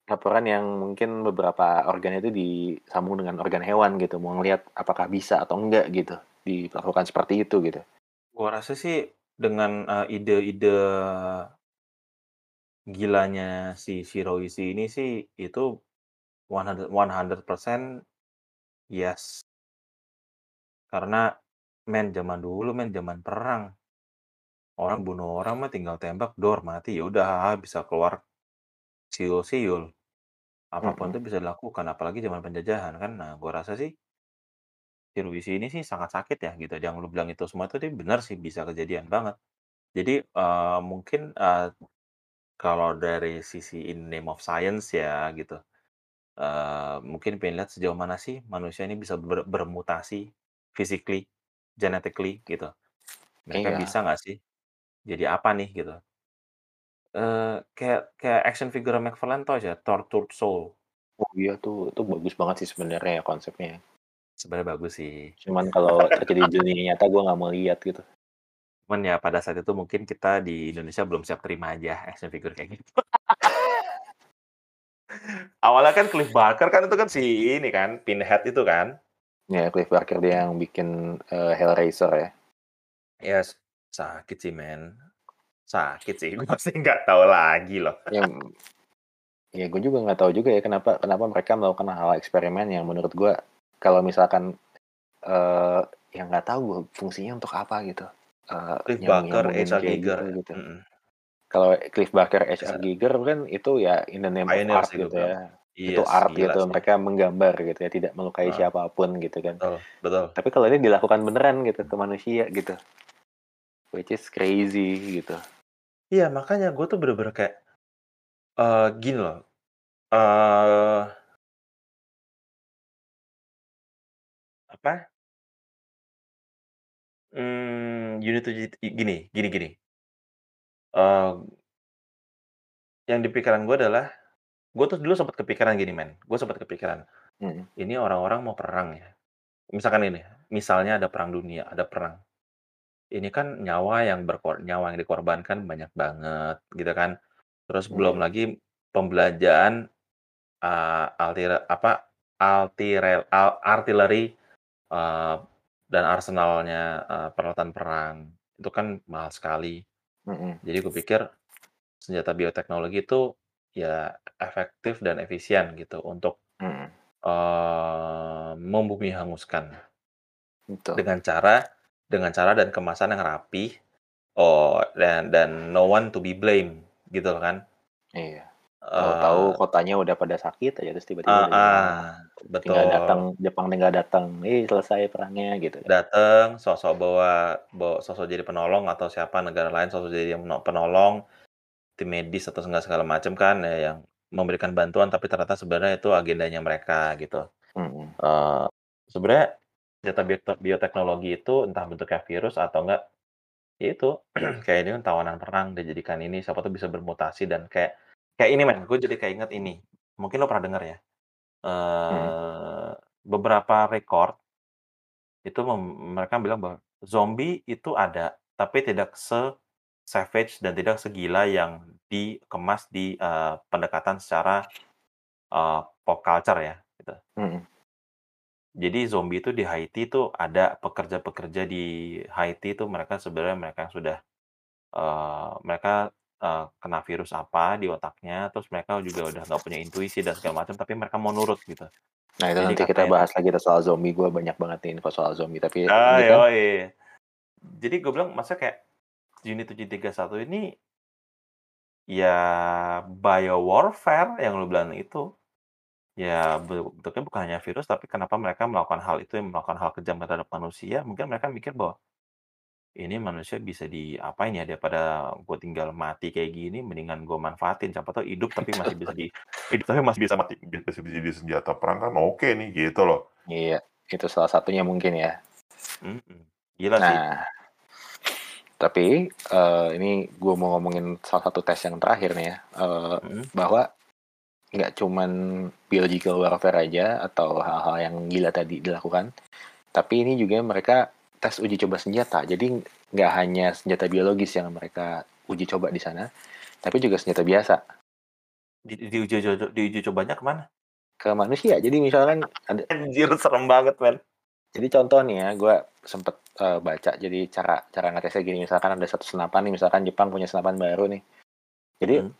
laporan yang mungkin beberapa organ itu disambung dengan organ hewan gitu, mau ngelihat apakah bisa atau enggak gitu, diperlakukan seperti itu gitu. Gua rasa sih dengan, eee, ide-ide gilanya si Shiraishi ini sih, itu 100 100% yes. Karena, men, zaman dulu, men, zaman perang. Orang bunuh orang mah tinggal tembak, dor, mati, ya udah bisa keluar siul-siul. Apa pun Mhm. itu bisa dilakukan, apalagi zaman penjajahan kan. Nah, gua rasa sih Shiraishi ini sih sangat sakit ya gitu, yang lu bilang itu semua tuh dia bener sih, bisa kejadian banget. Jadi, eee, mungkin, eee, kalau dari sisi in name of science ya gitu, eee, mungkin pengen lihat sejauh mana sih manusia ini bisa ber bermutasi physically, genetically gitu. Mereka Iya. bisa nggak sih jadi apa nih gitu. Eee, kayak kayak action figure McFarlane tau ya, Tortured Soul? Oh iya tuh, itu bagus banget sih sebenarnya ya konsepnya. Sebenarnya bagus sih. Cuman kalau terjadi di dunia nyata gua nggak mau lihat gitu. Cuman ya pada saat itu mungkin kita di Indonesia belum siap terima aja action figure kayak gitu. [LAUGHS] Awalnya kan Clive Barker kan itu kan si ini kan, Pinhead itu kan? Ya, Clive Barker dia yang bikin, eee, Hellraiser ya. Yes, sakit sih, men. Sakit sih, [LAUGHS] gua sih nggak tahu lagi loh. Ya, ya gua juga nggak tahu juga ya kenapa kenapa mereka melakukan hal eksperimen yang menurut gua kalau misalkan, eee, ya nggak tahu gua fungsinya untuk apa gitu, eee, Clive Barker, H.R. gitu Giger, gitu. mhm. Kalau Clive Barker, H.R. Giger kan itu ya in the name of Pioneer art sih gua gitu bilang. ya. Itu Yes, art gila gitu, sih. mereka menggambar gitu ya, tidak melukai Heeh. siapa pun gitu kan. Betul betul. Tapi kalau ini dilakukan beneran gitu ke manusia gitu. Which is crazy gitu. Iya, makanya gua tuh bener-bener kayak, eee, gini loh, eee apa to jit i gini gini gini eee yang di pikiran gua adalah, gua tuh dulu sempet kepikiran gini, men, gua sempet kepikiran, Mhm. ini orang-orang mau perang ya, misalkan ini, misalnya ada perang dunia, ada perang. Ini kan nyawa yang berkor nyawa yang dikorbankan banyak banget gitu kan. Terus belum Mhm. lagi pembelanjaan, eee, altire apa, altire al artileri, eee, dan arsenalnya, eee, peralatan perang, itu kan mahal sekali. Mhm. Jadi kupikir senjata bioteknologi itu ya efektif dan efisien gitu untuk, Mhm. eee, membumi hanguskan. Betul. Dengan cara dengan cara dan kemasan yang rapi, oh, dan dan no one to be blame gitu kan. Iya. Tahu-tahu Eee kotanya udah pada sakit aja, terus tiba-tiba jadi Heeh, menang. Tinggal datang betul. Jepang tinggal datang, "Ih, selesai perangnya," gitu kan. Dateng, sok-sok bawa bawa sok-sok jadi penolong atau siapa negara lain sok-sok jadi penolong, tim medis atau enggak segala macam kan, ya yang memberikan bantuan tapi ternyata sebenarnya itu agendanya mereka gitu. Mhm. Eee, sebenarnya senjata biote bioteknologi itu entah bentuknya virus atau enggak, ya itu [CLEARS THROAT] kayak ini kan tawanan perang dijadikan ini, siapa tahu bisa bermutasi dan kayak kayak ini, men, gue jadi keinget ini, mungkin lo pernah denger ya, Mhm. eee, beberapa rekor itu mereka bilang bahwa zombie itu ada, tapi tidak se-savage dan tidak segila yang dikemas di, eee, pendekatan secara, eee, pop culture ya, gitu. Mhm. Jadi zombie itu di Haiti itu ada pekerja-pekerja di Haiti itu mereka sebenarnya mereka yang sudah, eee, mereka uh, kena virus apa di otaknya, terus mereka juga udah nggak punya intuisi dan segala macam, tapi mereka mau nurut gitu. Nah itu Jadi nanti kita bahas lagi soal zombie. Gue banyak banget nih info soal zombie. Tapi Ah, kan yoi. Jadi gue bilang, masa kayak unit 731 ini ya bio warfare yang lu bilang itu. Ya be- bentuknya bukan hanya virus, tapi kenapa mereka melakukan hal itu, yang melakukan hal kejam terhadap manusia? Mungkin mereka mikir bahwa ini manusia bisa diapain ya daripada gue tinggal mati kayak gini, mendingan gue manfaatin. Siapa tahu hidup tapi masih bisa di [LAUGHS] hidup tapi masih bisa mati. Bisa jadi senjata perang kan oke nih gitu loh. iya itu salah satunya mungkin ya. Mm-mm. Gila sih. Nah tapi eh, ini gue mau ngomongin salah satu tes yang terakhir nih ya. Eh, Mm-mm. bahwa nggak cuman biological warfare aja atau hal-hal yang gila tadi dilakukan, tapi ini juga mereka tes uji coba senjata. Jadi nggak hanya senjata biologis yang mereka uji coba di sana, tapi juga senjata biasa Di, di, uji, uji, di uji cobanya ke mana? ke manusia. Jadi misalkan ada, Anjir serem banget men. jadi contoh nih ya, gue sempet eh, baca. Jadi cara cara ngetesnya gini, misalkan ada satu senapan nih, misalkan Jepang punya senapan baru nih. Jadi Hmm.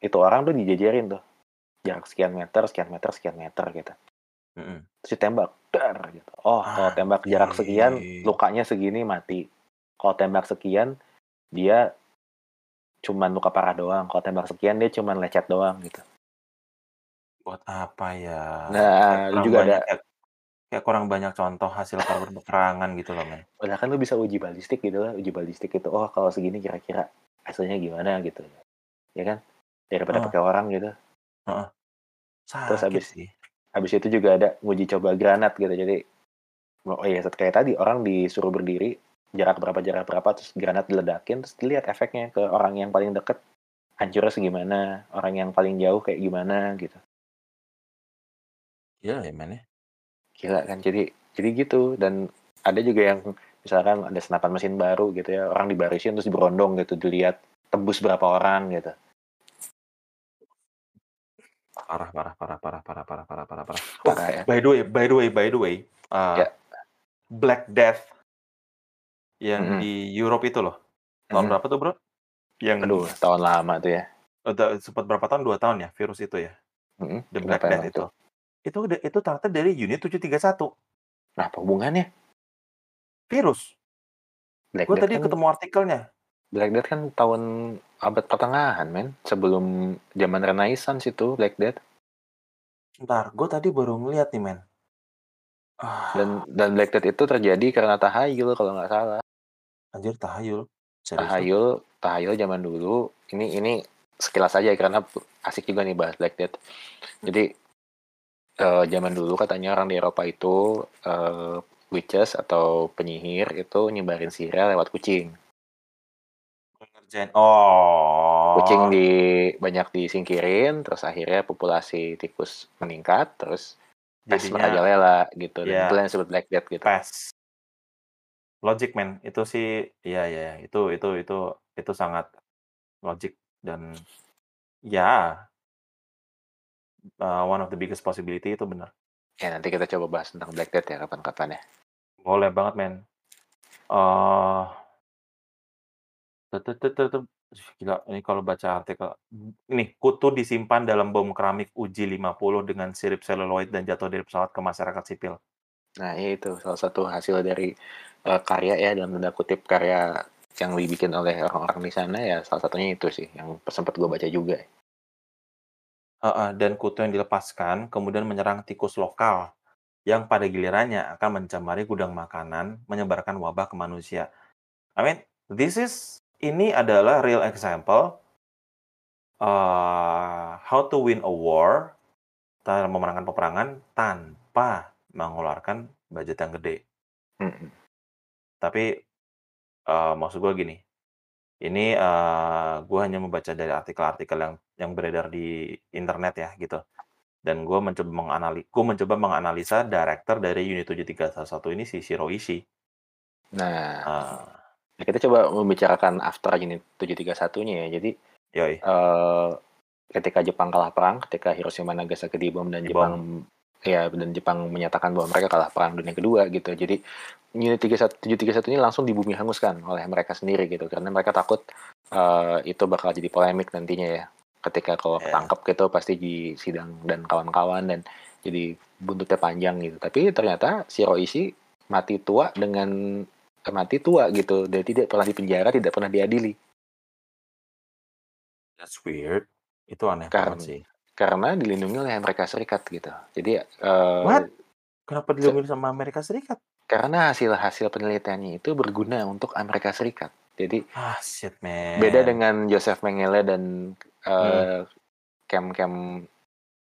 itu orang tuh dijajarin tuh jarak sekian meter, sekian meter, sekian meter gitu. Mm-mm. terus ditembak dar gitu oh kalau tembak jarak sekian lukanya segini mati kalau tembak sekian dia cuman luka parah doang kalau tembak sekian dia cuman lecet doang gitu Buat apa ya? Nah, kurang juga banyak, ada- kayak, kayak kurang banyak contoh hasil peperangan gitu loh men. padahal kan lu bisa uji balistik gitu lah uji balistik itu oh kalau segini kira-kira hasilnya gimana gitu ya kan daripada Ah. pakai orang gitu Sakit habis- sih. habis itu juga ada uji coba granat gitu. Jadi oh iya kayak tadi orang disuruh berdiri jarak berapa jarak berapa terus granat diledakin terus dilihat efeknya ke orang yang paling deket. Hancurnya segimana orang yang paling jauh kayak gimana gitu. Iya ya men ya. gila kan jadi jadi gitu. Dan ada juga yang misalkan ada senapan mesin baru gitu ya orang dibarisin terus berondong gitu dilihat tembus berapa orang gitu Parah, parah, parah, parah, parah, parah, parah, parah, parah. Oh, [LAUGHS] parah ya by the way, by the way, by the way, uh, Ya. Black Death yang Mm-mm. di Europe itu loh. Tahun Mhm. berapa tuh bro? Yang aduh tahun lama tuh ya udah sempat berapa tahun? Dua tahun ya virus itu ya. Mhm. The Black Kenapa Death itu. Itu udah- itu ternyata dari unit 731 nah apa hubungannya virus. Gue tadi kan, ketemu artikelnya. Black Death kan tahun abad pertengahan men. Sebelum zaman Renaissance itu Black Death. Ntar, gue tadi baru ngeliat nih men. Ah, dan dan Black Death itu terjadi karena tahayul kalau nggak salah. Anjir tahayul. Serius tahayul tahayul zaman dulu. Ini ini sekilas aja karena asik juga nih bahas Black Death. Jadi eh, zaman dulu katanya orang di Eropa itu eh, witches atau penyihir itu nyebarin sihir lewat kucing Ngerjain. Oh. kucing di banyak disingkirin terus akhirnya populasi tikus meningkat terus pes merajalela gitu dan Iya. itu yang disebut Black Death gitu pes. Logic man, itu sih, iya ya, itu itu itu itu sangat logic dan ya uh, one of the biggest possibility itu benar. ya nanti kita coba bahas tentang Black Death ya kapan-kapan ya Boleh banget men. Eh, Gila, ini kalau baca artikel ini kutu disimpan dalam bom keramik uji 50 dengan sirip seluloid dan jatuh dari pesawat ke masyarakat sipil. Nah, iya itu salah satu hasil dari eh, karya ya dalam tanda kutip karya yang dibikin oleh orang-orang di sana ya salah satunya itu sih yang sempat gue baca juga. Heeh, dan kutu yang dilepaskan kemudian menyerang tikus lokal yang pada gilirannya akan mencemari gudang makanan, menyebarkan wabah ke manusia. I mean, this is ini adalah real example uh, how to win a war dalam memenangkan peperangan tanpa mengeluarkan budget yang gede. Mm-mm. Tapi uh, maksud gue gini, ini uh, gue hanya membaca dari artikel-artikel yang yang beredar di internet ya gitu. Dan gue mencoba menganali, gue mencoba menganalisa director dari unit 731 ini si Shiro Ishii. Nah, Uh, Nah, kita coba membicarakan after unit 731-nya ya. Jadi yoi, eh ketika Jepang kalah perang, ketika Hiroshima Nagasaki dibom dan Dibom. Jepang ya dan Jepang menyatakan bahwa mereka kalah perang dunia kedua gitu. Jadi unit 31 731 ini langsung di bumi hanguskan oleh mereka sendiri gitu karena mereka takut eh, itu bakal jadi polemik nantinya ya. Ketika kalau Ya. ketangkep gitu pasti di sidang dan kawan-kawan dan jadi buntutnya panjang gitu. Tapi ternyata si Roisi mati tua dengan mati tua gitu dan tidak pernah dipenjara, tidak pernah diadili That's weird. Itu aneh Karena- banget sih. karena dilindungi oleh Amerika Serikat gitu. Jadi eh, What? Kenapa dilindungi sama Amerika Serikat? karena hasil-hasil penelitiannya itu berguna untuk Amerika Serikat. Jadi Ah, shit, man. beda dengan Joseph Mengele dan Hmm. eh, camp-camp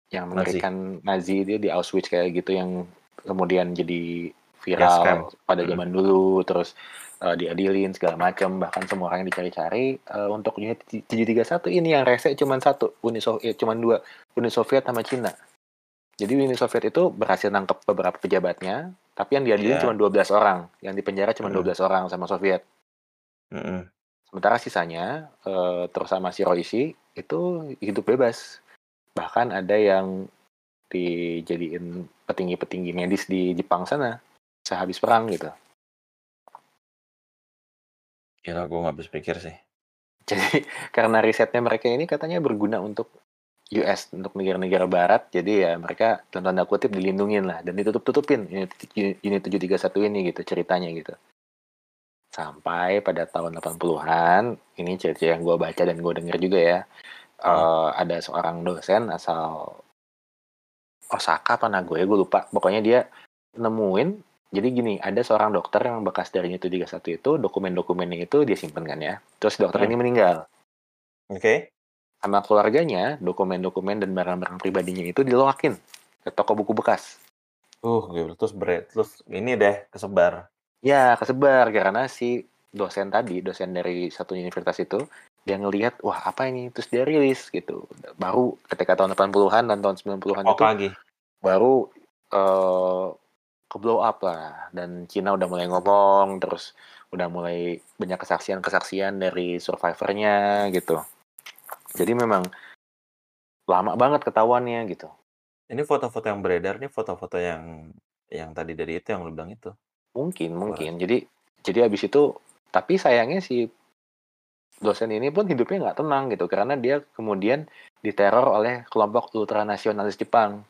yang mengerikan Nazi dia di Auschwitz kayak gitu yang kemudian jadi viral camp. pada Hmm. zaman dulu terus eh, diadilin segala macam bahkan semua orang yang dicari-cari eh, untuk unit 731 ini yang rese cuma satu Uni Soviet cuma dua Uni Soviet sama Cina jadi Uni Soviet itu berhasil nangkep beberapa pejabatnya tapi yang diadilin Iya. cuma 12 orang yang dipenjara cuma Hmm. 12 orang sama Soviet Mm-mm. Sementara sisanya eh, terus sama si Roisi itu hidup bebas. Bahkan ada yang dijadiin petinggi-petinggi medis di Jepang sana sehabis perang gitu. Gila, gue gak habis pikir sih. Jadi [LAUGHS] karena risetnya mereka ini katanya berguna untuk US untuk negara-negara barat jadi ya mereka dalam tanda kutip dilindungin lah dan ditutup-tutupin unit, unit 731 ini gitu ceritanya gitu sampai pada tahun 80-an ini cerita yang gue baca dan gue denger juga ya eh, ada seorang dosen asal Osaka apa Nagoya gue lupa pokoknya dia nemuin jadi gini ada seorang dokter yang bekas dari unit 731 itu dokumen-dokumennya itu dia simpen kan ya terus dokter Hmm. ini meninggal Oke. sama keluarganya dokumen-dokumen dan barang-barang pribadinya itu diloakin ke toko buku bekas. Uh, gue terus berat. Terus ini deh, kesebar. Ya kesebar karena si dosen tadi, dosen dari satu universitas itu dia ngelihat wah apa ini terus dia rilis gitu. Baru ketika tahun 80-an dan tahun 90-an Oh, itu lagi. baru eh ke blow up lah dan Cina udah mulai ngomong terus udah mulai banyak kesaksian-kesaksian dari survivornya gitu. Jadi memang lama banget ketahuannya gitu. Ini foto-foto yang beredar nih foto-foto yang yang tadi dari itu yang lu bilang itu. Mungkin, mungkin. Jadi jadi habis itu tapi sayangnya si dosen ini pun hidupnya nggak tenang gitu karena dia kemudian diteror oleh kelompok ultranasionalis Jepang.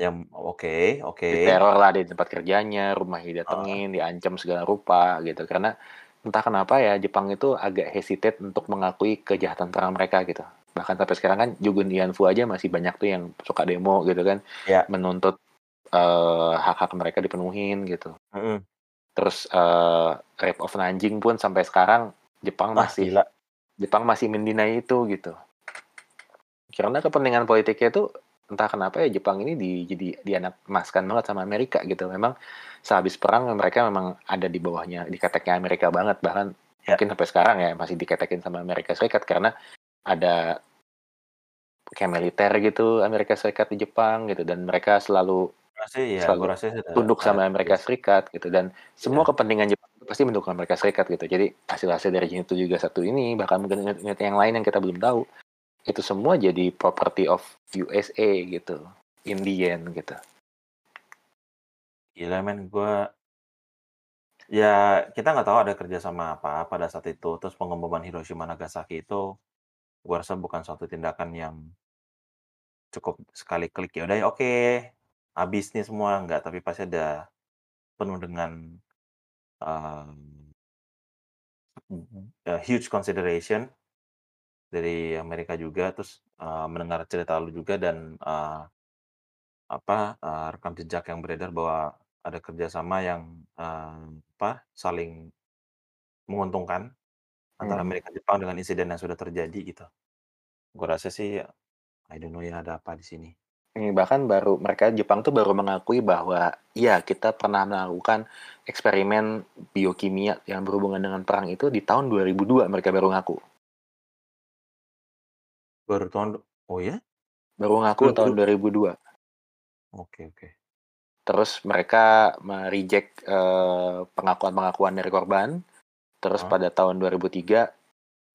Yang oke, oke. Diteror lah di tempat kerjanya, rumahnya didatengin, diancam segala rupa gitu. Karena entah kenapa ya Jepang itu agak hesitate untuk mengakui kejahatan perang mereka gitu. Bahkan sampai sekarang kan Jugun Ianfu aja masih banyak tuh yang suka demo gitu kan, Ya. menuntut eh, hak-hak mereka dipenuhin gitu. Mm-mm. Terus eh, Rape of Nanjing pun sampai sekarang Jepang Wah, masih gila. Jepang masih mendinai itu gitu. Karena kepentingan politiknya itu entah kenapa ya Jepang ini di, jadi dianak emaskan banget sama Amerika gitu. Memang sehabis perang mereka memang ada di bawahnya diketeknya Amerika banget. Bahkan Ya. mungkin sampai sekarang ya masih diketekin sama Amerika Serikat karena ada kayak militer gitu Amerika Serikat di Jepang gitu. Dan mereka selalu rasa ya, Selalu rasa sih tunduk sama Amerika Serikat gitu. Dan semua Ya. kepentingan Jepang itu pasti mendukung Amerika Serikat gitu. Jadi hasil-hasil dari itu juga satu ini. Bahkan mungkin yang lain yang kita belum tahu itu semua jadi property of USA gitu in the end gitu. Gila men, gue ya kita nggak tahu ada kerjasama apa pada saat itu. Terus pengeboman Hiroshima Nagasaki itu gue rasa bukan suatu tindakan yang cukup sekali klik. Ya udah ya oke. Habis nih semua nggak tapi pasti ada penuh dengan um, huge consideration dari Amerika juga terus uh, mendengar cerita lu juga dan uh, apa uh, rekam jejak yang beredar bahwa ada kerjasama yang uh, apa saling menguntungkan antara Hmm. Amerika Jepang dengan insiden yang sudah terjadi gitu. Gue rasa sih I don't know ya ada apa di sini. Ini bahkan baru mereka Jepang tuh baru mengakui bahwa ya kita pernah melakukan eksperimen biokimia yang berhubungan dengan perang itu di tahun 2002 mereka baru ngaku Baru tahun oh ya? baru ngaku Belum- tahun belum. 2002 Oke oke. terus mereka mereject eh, pengakuan-pengakuan dari korban. Terus Hah? pada tahun 2003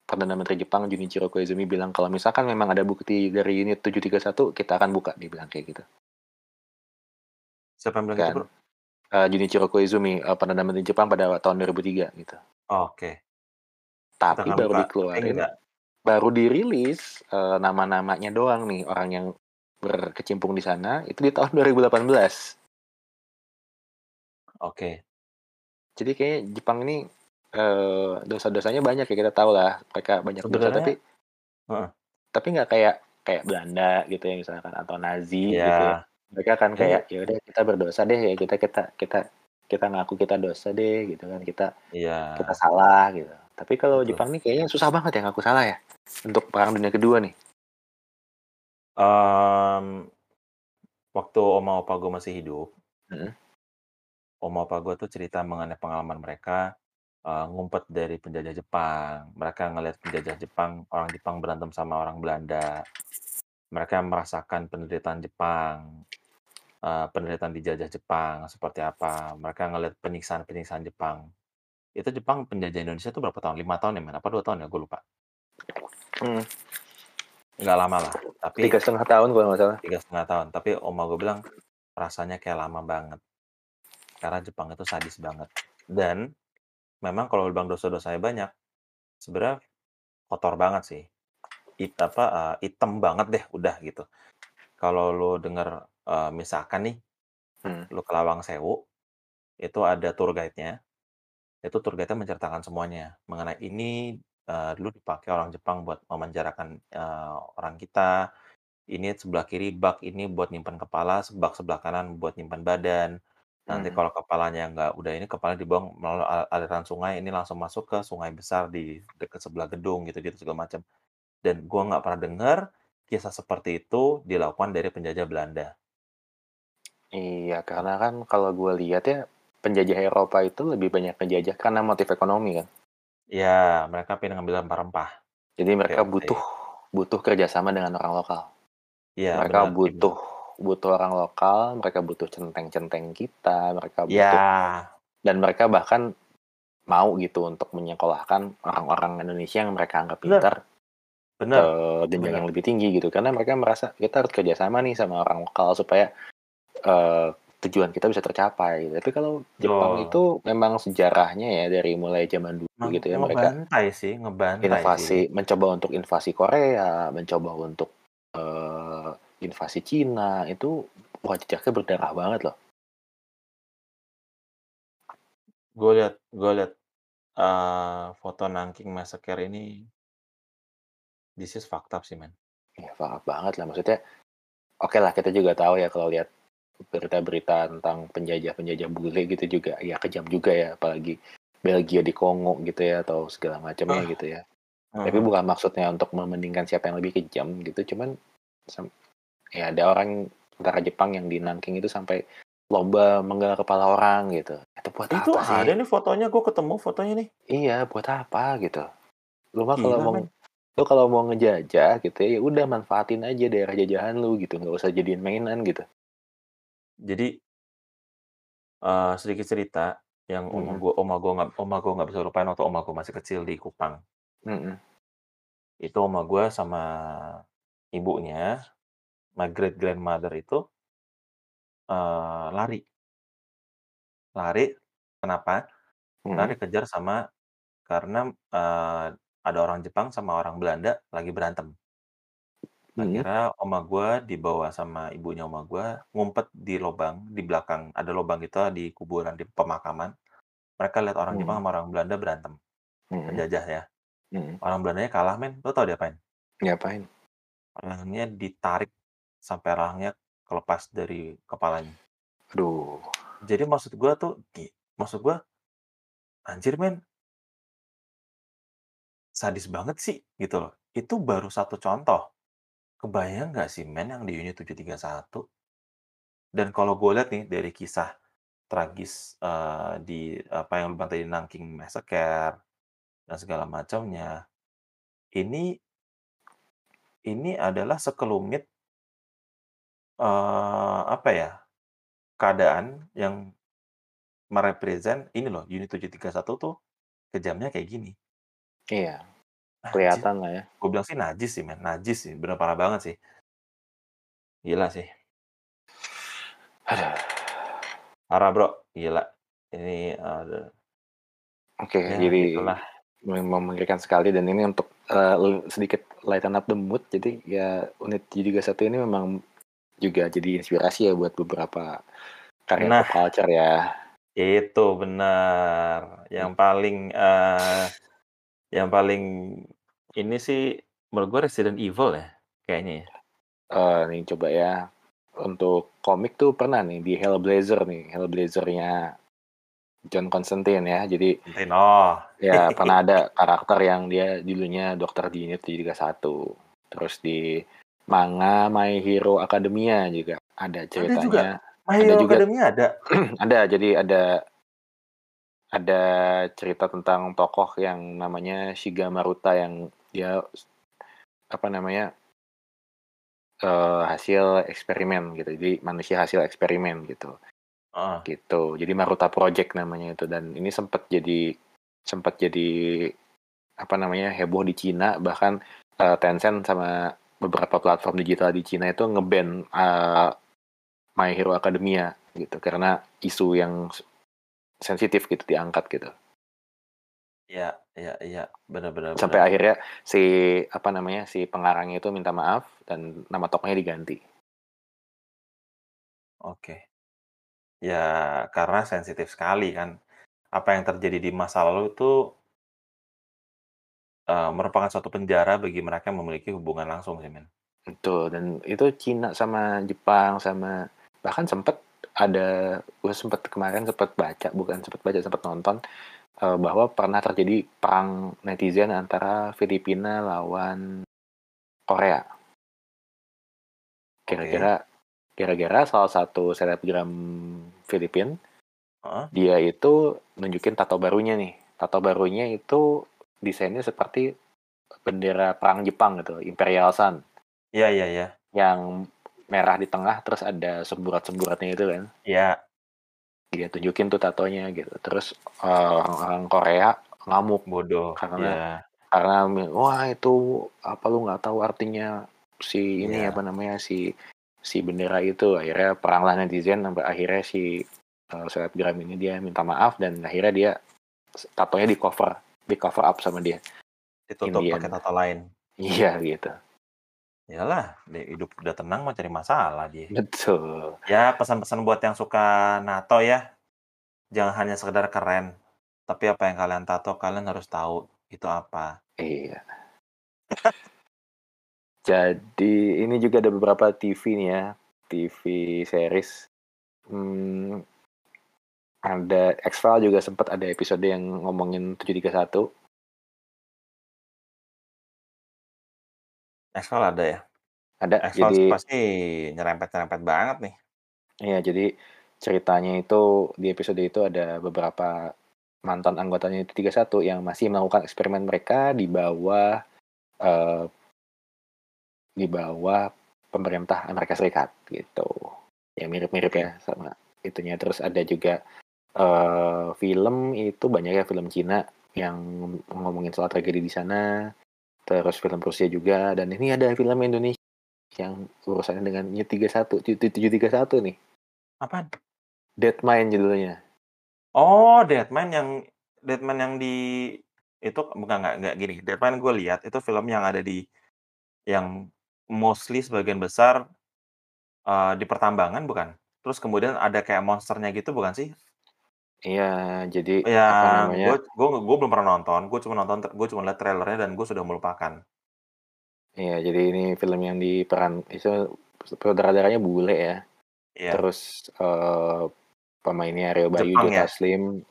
Perdana Menteri Jepang Junichiro Koizumi bilang kalau misalkan memang ada bukti dari unit 731 kita akan buka dia bilang kayak gitu. Siapa yang bilang Kan. gitu, Bro? Eh, Junichiro Koizumi eh, Perdana Menteri Jepang pada tahun 2003 gitu. Oh, oke. Tapi Katakan baru buka, tapi dikeluarin enggak. Baru dirilis, eee, nama-namanya doang nih orang yang berkecimpung di sana itu di tahun [LAUGHS] 2018. Oke. Jadi kayaknya Jepang ini, eee, dosa-dosanya banyak ya kita tahu lah mereka banyak dosa Sebenarnya tapi heeh. tapi nggak kayak kayak Belanda gitu ya misalkan atau Nazi gitu ya. Mereka kan kayak ya udah kita berdosa deh ya kita kita kita kita ngaku kita dosa deh gitu kan kita Iya. kita salah gitu. Tapi kalau Betul. Jepang nih kayaknya susah banget ya ngaku salah ya untuk perang dunia kedua nih. Mmm, waktu oma opa gue masih hidup Mhm. oma opa gue tuh cerita mengenai pengalaman mereka, eee, ngumpet dari penjajah Jepang. Mereka ngelihat penjajah Jepang orang Jepang berantem sama orang Belanda. Mereka merasakan penderitaan Jepang, eee, penderitaan dijajah Jepang seperti apa. Mereka ngelihat penyiksaan-penyiksaan Jepang. Itu Jepang penjajah Indonesia tuh berapa tahun? 5 tahun ya, men? Apa 2 tahun ya? Gue lupa. Mmm. Nggak lama lah, tapi 3,5 tahun kalau nggak salah. 3,5 tahun. Tapi oma gue bilang rasanya kayak lama banget. Karena Jepang itu sadis banget. Dan memang kalau dibilang dosa-dosanya banyak, sebenarnya kotor banget sih. It apa, eee, item banget deh udah gitu. Kalau lu denger, eee, misalkan nih, Hmm. lu ke Lawang Sewu, itu ada tour guide-nya. Itu tour guide-nya menceritakan semuanya mengenai ini, eee, dulu dipakai orang Jepang buat memenjarakan, eee, orang kita. Ini sebelah kiri bak ini buat nyimpen kepala, bak sebelah kanan buat nyimpen badan. Nanti Hmm. kalau kepalanya nggak udah ini, kepalanya dibuang melalui aliran sungai, ini langsung masuk ke sungai besar di dekat sebelah gedung gitu-gitu segala macam. Dan gua nggak pernah dengar kisah seperti itu dilakukan dari penjajah Belanda. Iya, karena kan kalau gue lihat ya penjajah Eropa itu lebih banyak ngejajah karena motif ekonomi kan. Iya, mereka pengen ngambil rempah-rempah. Jadi mereka VOC. butuh butuh kerjasama dengan orang lokal. Iya, Mereka benar, butuh butuh orang lokal, mereka butuh centeng-centeng kita, mereka butuh Iya. dan mereka bahkan mau gitu untuk menyekolahkan orang-orang Indonesia yang mereka anggap Benar. pintar ke jenjang bener. yang lebih tinggi gitu karena mereka merasa kita harus kerjasama nih sama orang lokal supaya eh, tujuan kita bisa tercapai. Tapi kalau Jepang Betul. itu memang sejarahnya ya dari mulai zaman dulu Nge gitu ya mereka ngebantai sih, ngebantai sih. invasi mencoba untuk invasi Korea, mencoba untuk eh, invasi Cina itu wah jejaknya berdarah banget loh. Gue lihat gue lihat eee, foto Nanking Massacre ini this is fucked up sih, men. Ya fuck up banget lah maksudnya. Oke lah kita juga tahu ya kalau lihat berita-berita tentang penjajah-penjajah bule gitu juga ya kejam juga ya apalagi Belgia di Kongo gitu ya atau segala macamnya Ah. gitu ya. Tapi Heeh. bukan maksudnya untuk membandingkan siapa yang lebih kejam gitu cuman ya ada orang tentara Jepang yang di Nanking itu sampai lomba menggal kepala orang gitu. Itu buat Itu apa sih? ada nih fotonya, gue ketemu fotonya nih. Iya, buat apa gitu. Lu mah kalau mau lu kalau mau ngejajah gitu ya udah manfaatin aja daerah jajahan lu gitu, nggak usah jadiin mainan gitu. Jadi eee, sedikit cerita yang oma Mhm. gue oma gue nggak oma gue nggak bisa lupain waktu oma gue masih kecil di Kupang. Mhm. Itu oma gue sama ibunya, my great grandmother itu eee, lari. Lari, kenapa? Lari Mhm. kejar sama karena, eee, ada orang Jepang sama orang Belanda lagi berantem. Mhm. Akhirnya oma gue dibawa sama ibunya oma gue ngumpet di lobang, di belakang ada lobang gitu di kuburan, di pemakaman. Mereka lihat orang Jepang Mhm. sama orang Belanda berantem, Mhm. penjajah ya. Mhm. Orang Belandanya kalah, men. Lu tahu diapain? Ngapain? Rahangnya ditarik sampai rahangnya kelepas dari kepalanya. Aduh. Jadi maksud gue tuh gi maksud gue anjir, men. Sadis banget sih, gitu loh. Itu baru satu contoh. Kebayang nggak sih, men, yang di Unit 731? Dan kalau gue lihat nih dari kisah tragis, eee, di apa yang lu tadi Nanking Massacre dan segala macamnya, ini ini adalah sekelumit eee, apa ya, keadaan yang merepresent ini loh, Unit 731 tuh kejamnya kayak gini. Iya. Anjir. Kelihatan lah ya. Gue bilang sih najis sih, men, najis sih, bener parah banget sih. Gila sih. Aduh. Parah, Bro, gila. Ini, aduh. Oke, Ya jadi memang mengerikan sekali dan ini untuk uh, sedikit lighten up the mood jadi ya unit J31 ini memang juga jadi inspirasi ya buat beberapa karya Nah. pop culture ya Itu benar. Yang paling eh yang paling ini sih menurut gue Resident Evil ya kayaknya ya. Eh, nih coba ya untuk komik tuh pernah nih di Hellblazer nih Hellblazernya John Constantine ya jadi Mungkin oh. ya [LAUGHS] pernah ada karakter yang dia dulunya dokter di unit 31 terus di manga My Hero Academia juga ada ceritanya juga? My Ada Hero juga. Academia ada. [CLEARS THROAT] ada jadi ada ada cerita tentang tokoh yang namanya Shiga Maruta yang dia apa namanya eh, hasil eksperimen gitu. Jadi manusia hasil eksperimen gitu. Ah, gitu. Jadi Maruta Project namanya itu. Dan ini sempat jadi sempat jadi apa namanya heboh di Cina. Bahkan eh, Tencent sama beberapa platform digital di Cina itu ngeban eh, My Hero Academia gitu. Karena isu yang sensitif gitu diangkat gitu Iya, iya, iya, benar-benar. sampai akhirnya si apa namanya si pengarangnya itu minta maaf dan nama tokohnya diganti Oke. Ya, karena sensitif sekali kan. Apa yang terjadi di masa lalu itu eh, merupakan suatu penjara bagi mereka yang memiliki hubungan langsung sih, men. Betul, dan itu Cina sama Jepang sama bahkan sempat ada gue sempat kemarin sempat baca bukan sempat baca sempat nonton eh, bahwa pernah terjadi perang netizen antara Filipina lawan Korea. Kira-kira kira-kira salah satu selebgram Filipin Heeh. dia itu nunjukin tato barunya nih. Tato barunya itu desainnya seperti bendera perang Jepang gitu, Imperial Sun Iya, iya, iya. yang merah di tengah terus ada semburat-semburatnya itu kan Iya, dia tunjukin tuh tatonya gitu terus eh, orang-orang Korea ngamuk bodoh. Karena- Iya. karena wah itu apa lu nggak tahu artinya si ini Iya. apa namanya si si bendera itu akhirnya perang lah netizen sampai akhirnya si uh, selebgram ini dia minta maaf dan akhirnya dia tatonya di cover di cover up sama dia Ditutup Indian. pakai tato lain. iya gitu Iyalah, hidup udah tenang mau cari masalah dia. betul Ya, pesan-pesan buat yang suka NATO ya. Jangan hanya sekedar keren, tapi apa yang kalian tato kalian harus tahu itu apa. Iya. [LAUGHS] Jadi ini juga ada beberapa TV nih ya, TV series. Hmm, ada X-File juga sempat ada episode yang ngomongin 731. X-File ada ya? Ada. X-File Jadi pasti nyerempet-nyerempet banget nih. Iya, jadi ceritanya itu di episode itu ada beberapa mantan anggotanya itu 31 yang masih melakukan eksperimen mereka di bawah eh, di bawah pemerintah Amerika Serikat gitu. Ya mirip-mirip ya sama itunya. Terus ada juga eh, film itu banyak ya film Cina yang ngomongin soal tragedi di sana. Terus film Rusia juga dan ini ada film Indonesia yang urusannya dengan 31 731 nih. Apaan? Dead Mind judulnya. Oh, Deadman yang Deadman yang di itu bukan nggak nggak gini. Deadman gue lihat itu film yang ada di yang mostly sebagian besar eh, di pertambangan bukan? Terus kemudian ada kayak monsternya gitu bukan sih? Iya, jadi apa Yang namanya? gue gue gue belum pernah nonton. Gue cuma nonton gue cuma lihat trailernya dan gue sudah melupakan. Iya, jadi ini film yang diperan itu sutradaranya bule ya. Iya. Terus eh, pemainnya Aryo Bayu Jepang ya? Taslim,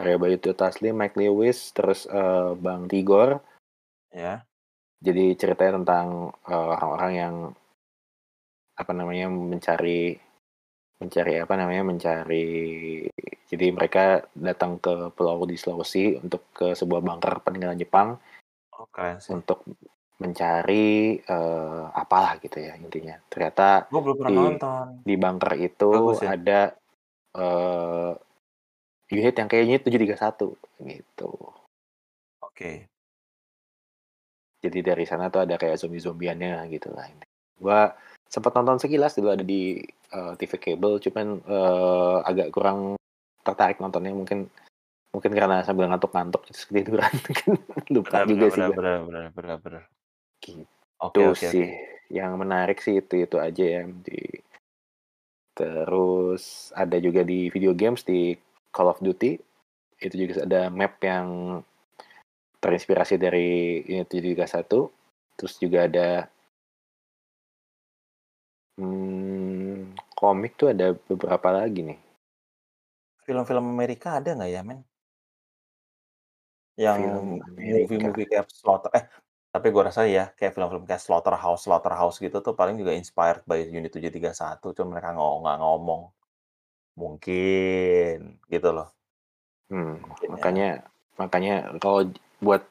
Aryo Bayu Jota Taslim, Mike Lewis, terus eh, Bang Tigor. Ya. Jadi ceritanya tentang eh, orang-orang yang apa namanya mencari mencari apa namanya mencari jadi mereka datang ke pulau di Sulawesi untuk ke sebuah bunker peninggalan Jepang Oh, keren sih. untuk mencari eh, apalah gitu ya intinya. Ternyata Gue belum pernah di- nonton. di bunker itu Bagus ya? ada eh, unit yang kayaknya 731 gitu. Oke. Jadi dari sana tuh ada kayak zombie-zombiannya gitu lah. Gua sempat nonton sekilas dulu ada di eh, TV kabel, cuman eh, agak kurang tertarik nontonnya. Mungkin Mungkin karena sambil ngantuk-ngantuk terus ketiduran. [LAUGHS] Kan lupa Benar juga benar sih benar benar benar benar. Gitu oke sih, oke. yang menarik sih itu-itu aja ya di terus ada juga di video games di Call of Duty, itu juga ada map yang terinspirasi dari Unity 31, terus juga ada mmm, komik tuh ada beberapa lagi nih. Film-film Amerika ada nggak ya, men? Yang Film Amerika. movie-movie kayak Slaughter eh, tapi gua rasa ya, kayak film-film kayak Slaughterhouse Slaughterhouse gitu tuh paling juga inspired by Unit 731, cuma mereka nggak ngomong. Mungkin, gitu loh. Hmm, Mungkin ya. makanya makanya kalau buat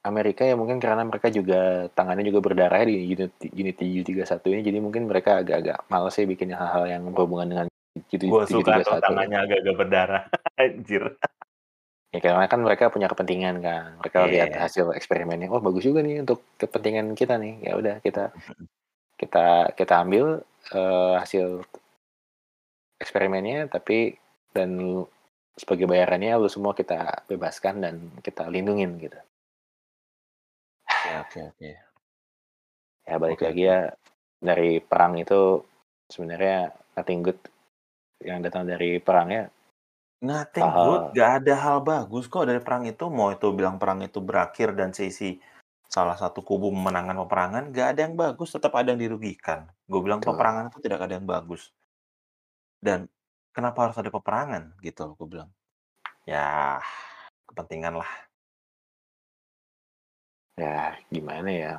Amerika ya mungkin karena mereka juga tangannya juga berdarah di unit unit 731 ini, jadi mungkin mereka agak-agak males ya bikin hal-hal yang berhubungan dengan tujuh Gua suka tuh 731. tangannya agak-agak berdarah, [LAUGHS] anjir. Ya karena kan mereka punya kepentingan kan, mereka lihat Iya. hasil eksperimennya, "Oh bagus juga nih untuk kepentingan kita nih." Ya udah kita kita kita ambil, eee, hasil eksperimennya tapi dan sebagai bayarannya lu semua kita bebaskan dan kita lindungin gitu. Oke oke. Ya balik Oke lagi ya, dari perang itu sebenarnya nothing good yang datang dari perang ya Nothing good, hal-hal nggak ada hal bagus kok dari perang itu, mau itu bilang perang itu berakhir dan sisi salah satu kubu memenangkan peperangan, nggak ada yang bagus, tetap ada yang dirugikan. Gue bilang Betul. peperangan itu tidak ada yang bagus. Dan kenapa harus ada peperangan gitu gue bilang. Ya, kepentingan lah. Ya gimana ya,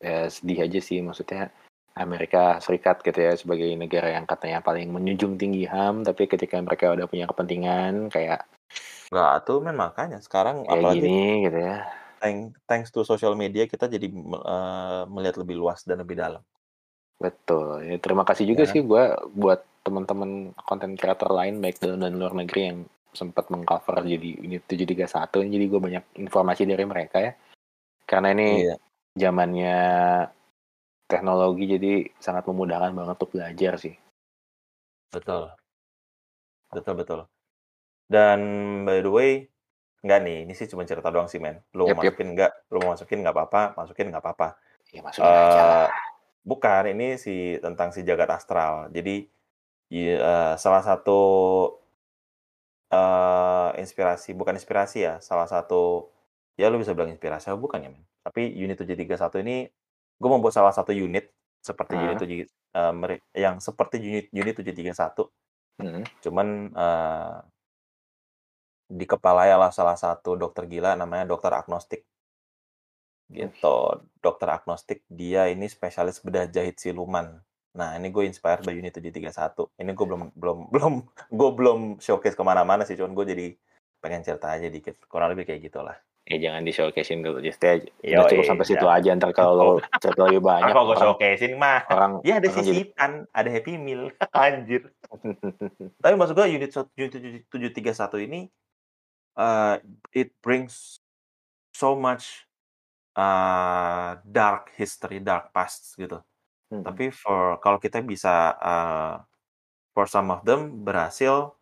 ya sedih aja sih maksudnya Amerika Serikat gitu ya sebagai negara yang katanya paling menjunjung tinggi HAM, tapi ketika mereka udah punya kepentingan kayak Nggak tuh men, makanya sekarang kayak apalagi gini gitu ya. thank thanks to social media kita jadi eee, melihat lebih luas dan lebih dalam. Betul, ya terima kasih juga Ya. sih gua buat teman-teman konten kreator lain baik dalam dan luar negeri yang sempat meng-cover jadi unit 731, jadi gue banyak informasi dari mereka ya. Karena ini Iya. zamannya teknologi jadi sangat memudahkan banget untuk belajar sih. Betul. Betul betul. Dan by the way, enggak nih, ini sih cuma cerita doang sih men. Lu mau yap. masukin enggak? Lu mau masukin nggak apa-apa, masukin nggak apa-apa. Ya masukin aja lah. Eee, bukan, ini si tentang si jagat astral. Jadi, eee, salah satu eee, inspirasi bukan inspirasi ya, salah satu ya lu bisa bilang inspirasi apa bukan ya men, tapi unit 731 ini gue membuat salah satu unit seperti unit Heeh. tujuh eee, mere yang seperti unit unit 731. Mhm. Cuman, eee dikepalai oleh salah satu dokter gila namanya dokter agnostik. Gitu, dokter agnostik, dia ini spesialis bedah jahit siluman. Nah, ini gue inspired by unit 731. Ini gue belum belum [LAUGHS] belum gue belum showcase ke mana-mana sih, cuman gue jadi pengen cerita aja dikit, kurang lebih kayak gitulah. Ya jangan di-showcase-in dulu, just aja udah cukup sampai situ aja, entar kalau lo [LAUGHS] cerita lebih banyak apa gue showcase-in mah, orang ya ada orang jadi sisipan, ada Happy Meal, [LAUGHS] anjir. [LAUGHS] Tapi maksud gue unit tujuh 731 ini, eee, it brings so much, eee, dark history, dark past gitu. Mhm. Tapi for kalau kita bisa, eee, for some of them berhasil,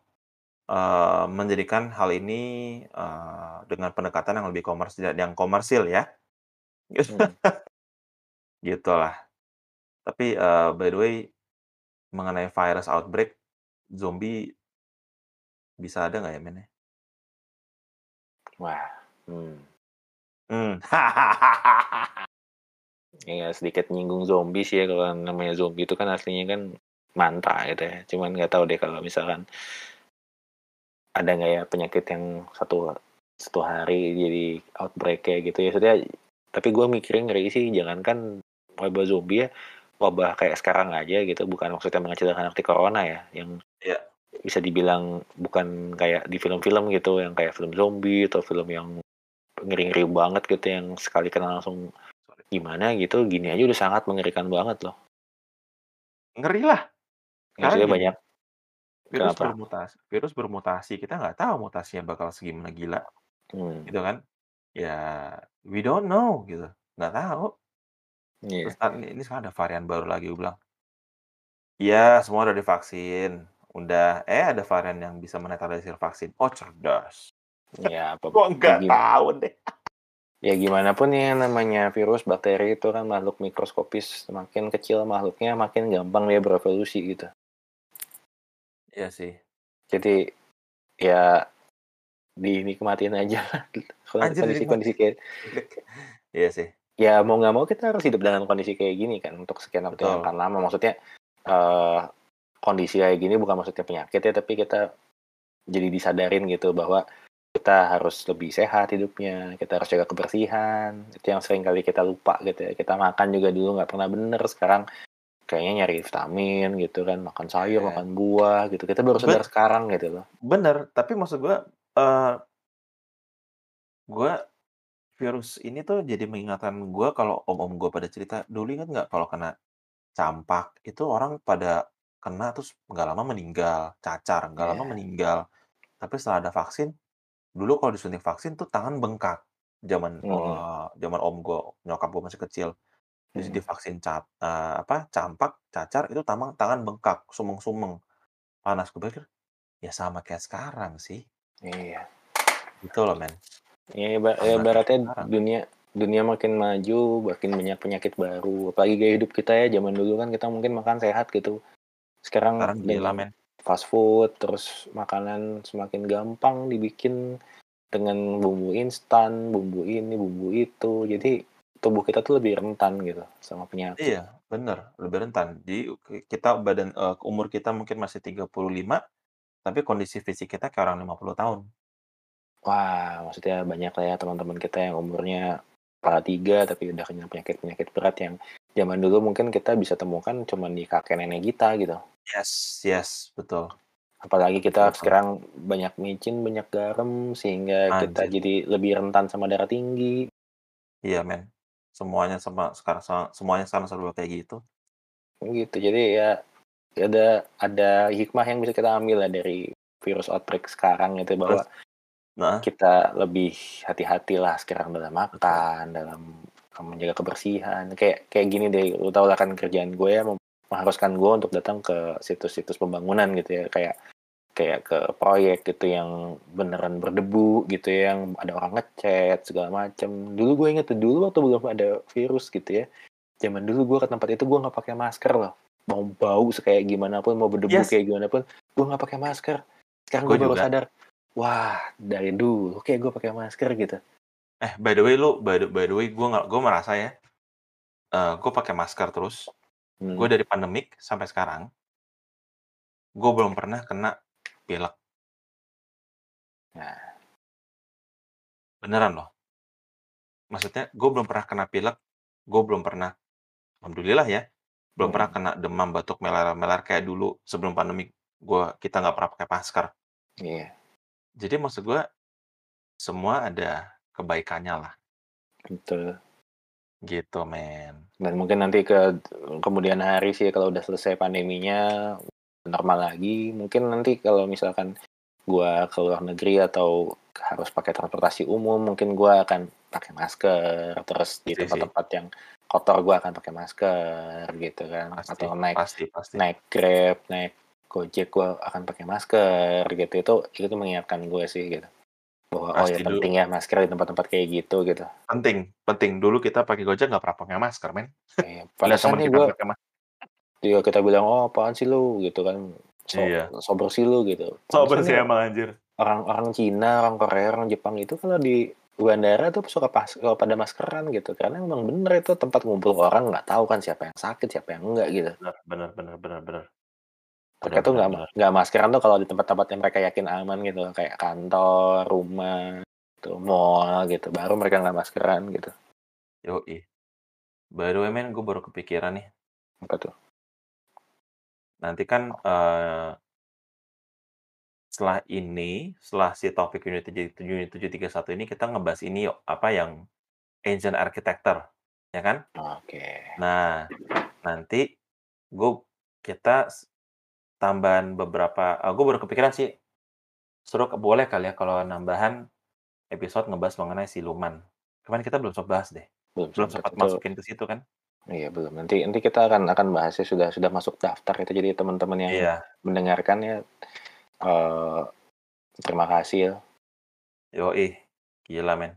eee, menjadikan hal ini, eee, dengan pendekatan yang lebih komersil yang komersil ya. Mhm. [LAUGHS] Gitulah. Tapi, eee, by the way, mengenai virus outbreak, zombie bisa ada nggak ya men ya? Wah, mmm. Mmm. [LAUGHS] Ya sedikit nyinggung zombie sih ya, kalau namanya zombie itu kan aslinya kan mantra gitu ya, cuman nggak tahu deh kalau misalkan ada nggak ya penyakit yang satu satu hari jadi outbreak kayak gitu ya, maksudnya tapi gue mikirin ngeri sih jangankan wabah zombie ya, wabah kayak sekarang aja gitu, bukan maksudnya mengecilkan arti corona ya, yang Iya. bisa dibilang bukan kayak di film-film gitu, yang kayak film zombie atau film yang ngeri-ngeri banget gitu, yang sekali kena langsung gimana gitu, gini aja udah sangat mengerikan banget loh. Ngeri lah. Maksudnya banyak virus kenapa? bermutasi virus bermutasi, kita nggak tahu mutasinya bakal segimana gila, Mmm. gitu kan. Ya, we don't know gitu, nggak tahu. Iya. Terus kan ini sekarang ada varian baru lagi, gue bilang, "Iya, semua udah divaksin, udah eh ada varian yang bisa menetralisir vaksin. Oh, cerdas. Ya, apa Gua nggak tahu deh. ya gimana pun ya namanya virus, bakteri itu kan makhluk mikroskopis. Semakin kecil makhluknya, makin gampang dia berevolusi gitu. Iya sih. Jadi ya dinikmatin aja [LAUGHS] kondisi-kondisi kayak [LAUGHS] Iya sih. ya mau nggak mau kita harus hidup dengan kondisi kayak gini kan untuk sekian waktu yang akan lama. Maksudnya eh kondisi kayak gini bukan maksudnya penyakit ya tapi kita jadi disadarin gitu bahwa kita harus lebih sehat hidupnya kita harus jaga kebersihan. Itu yang sering kali kita lupa gitu ya. Kita makan juga dulu nggak pernah bener. Sekarang kayaknya nyari vitamin gitu kan makan sayur Iya. makan buah gitu kita baru sadar sekarang gitu loh Bener, tapi maksud gua eh gua virus ini tuh jadi mengingatkan gua kalau om-om gua pada cerita, dulu ingat nggak kalau kena campak itu orang pada kena terus nggak lama meninggal, cacar nggak lama Iya. meninggal. Tapi setelah ada vaksin, dulu kalau disuntik vaksin tuh tangan bengkak. Zaman Mhm. eh, zaman om gua, nyokap gua masih kecil. Terus Mhm. divaksin cap, eh, apa campak, cacar itu tangan tangan bengkak, sumeng-sumeng, panas. Gue pikir ya sama kayak sekarang sih. iya Gitu loh men. Ya, iba- Sama ya kayak ibaratnya sekarang. dunia dunia makin maju, makin banyak penyakit baru. Apalagi gaya hidup kita ya, zaman dulu kan kita mungkin makan sehat gitu. Sekarang Sekarang gila dengan men. fast food, terus makanan semakin gampang dibikin dengan bumbu instan, bumbu ini, bumbu itu. Jadi tubuh kita tuh lebih rentan gitu sama penyakit. Iya, bener, lebih rentan. Jadi ki- kita badan eh, umur kita mungkin masih 35, tapi kondisi fisik kita kayak orang 50 tahun. Wah, maksudnya banyak lah ya teman-teman kita yang umurnya kepala tiga tapi udah kena penyakit-penyakit berat yang zaman dulu mungkin kita bisa temukan cuma di kakek nenek kita gitu. Yes, yes, betul. Apalagi kita Betul. sekarang banyak micin, banyak garam sehingga kita Anjir. jadi lebih rentan sama darah tinggi. Iya men. Semuanya sama sekarang sama- semuanya sekarang serba kayak gitu. Gitu. Jadi ya ada ada hikmah yang bisa kita ambil lah dari virus outbreak sekarang itu bahwa Nah, kita lebih hati-hati lah sekarang dalam makan, dalam menjaga kebersihan. Kayak kayak gini deh, lu tau lah kan kerjaan gue ya mengharuskan gue untuk datang ke situs-situs pembangunan gitu ya, kayak kayak ke proyek gitu yang beneran berdebu gitu ya, yang ada orang ngecat segala macem. Dulu gue inget tuh dulu waktu belum ada virus gitu ya, zaman dulu gue ke tempat itu gue nggak pakai masker loh. Mau bau kayak gimana pun, mau berdebu Yes. kayak gimana pun, gue nggak pakai masker. Sekarang Gue baru juga. sadar, wah dari dulu kayak gue pakai masker gitu. eh by the way lu by the, by the way gue nggak gue merasa ya, eh gue pakai masker terus. Hmm. Gue dari pandemik sampai sekarang, gue belum pernah kena pilek. Nah. Beneran loh. Maksudnya gue belum pernah kena pilek, gue belum pernah, alhamdulillah ya, belum Hmm. pernah kena demam, batuk, melar-melar kayak dulu sebelum pandemik. Gua kita nggak pernah pakai masker. Iya, Jadi maksud gue semua ada kebaikannya lah, betul. gitu men. Dan mungkin nanti ke kemudian hari sih kalau udah selesai pandeminya normal lagi, mungkin nanti kalau misalkan gua ke luar negeri atau harus pakai transportasi umum, mungkin gua akan pakai masker. Terus di tempat-tempat yang kotor gua akan pakai masker gitu kan. Pasti, Atau naik pasti, pasti. naik Grab, naik Gojek gua akan pakai masker gitu. Itu itu tuh mengingatkan gue sih gitu. Bahwa oh ya dulu. penting ya masker di tempat-tempat kayak gitu gitu. Penting, penting. Dulu kita pakai Gojek nggak pernah pakai masker, men. Eh, pada Lihat teman kita gue pakai masker. Juga kita bilang oh apaan sih lu gitu kan so, Iya. so bersih lu gitu So bersih Maksudnya emang anjir. orang-orang Cina orang Korea orang Jepang itu kalau di bandara tuh suka pas kalau pada maskeran gitu karena emang bener itu tempat ngumpul orang nggak tahu kan siapa yang sakit siapa yang enggak gitu Bener, bener, bener, bener, bener. mereka tuh nggak nggak maskeran tuh kalau di tempat-tempat yang mereka yakin aman gitu kayak kantor rumah gitu mall gitu baru mereka nggak maskeran gitu Yoi. Way, men, gue baru kepikiran nih. apa tuh Nanti kan eh setelah ini, setelah si topik unit 7, unit 731 ini, kita ngebahas ini yuk. Apa yang ancient architecture. Ya kan? oke Nah, nanti gue kita s- tambahan beberapa, gue baru kepikiran sih, seru boleh kali ya kalau nambahan episode ngebahas mengenai siluman. Kemarin kita belum sempat bahas deh. belum Belum sempat sempat masukin ke situ kan? Iya belum. Nanti nanti kita akan akan bahasnya sudah sudah masuk daftar itu jadi teman-teman yang Iya. mendengarkan ya eh terima kasih ya. Yoi. Gila, men.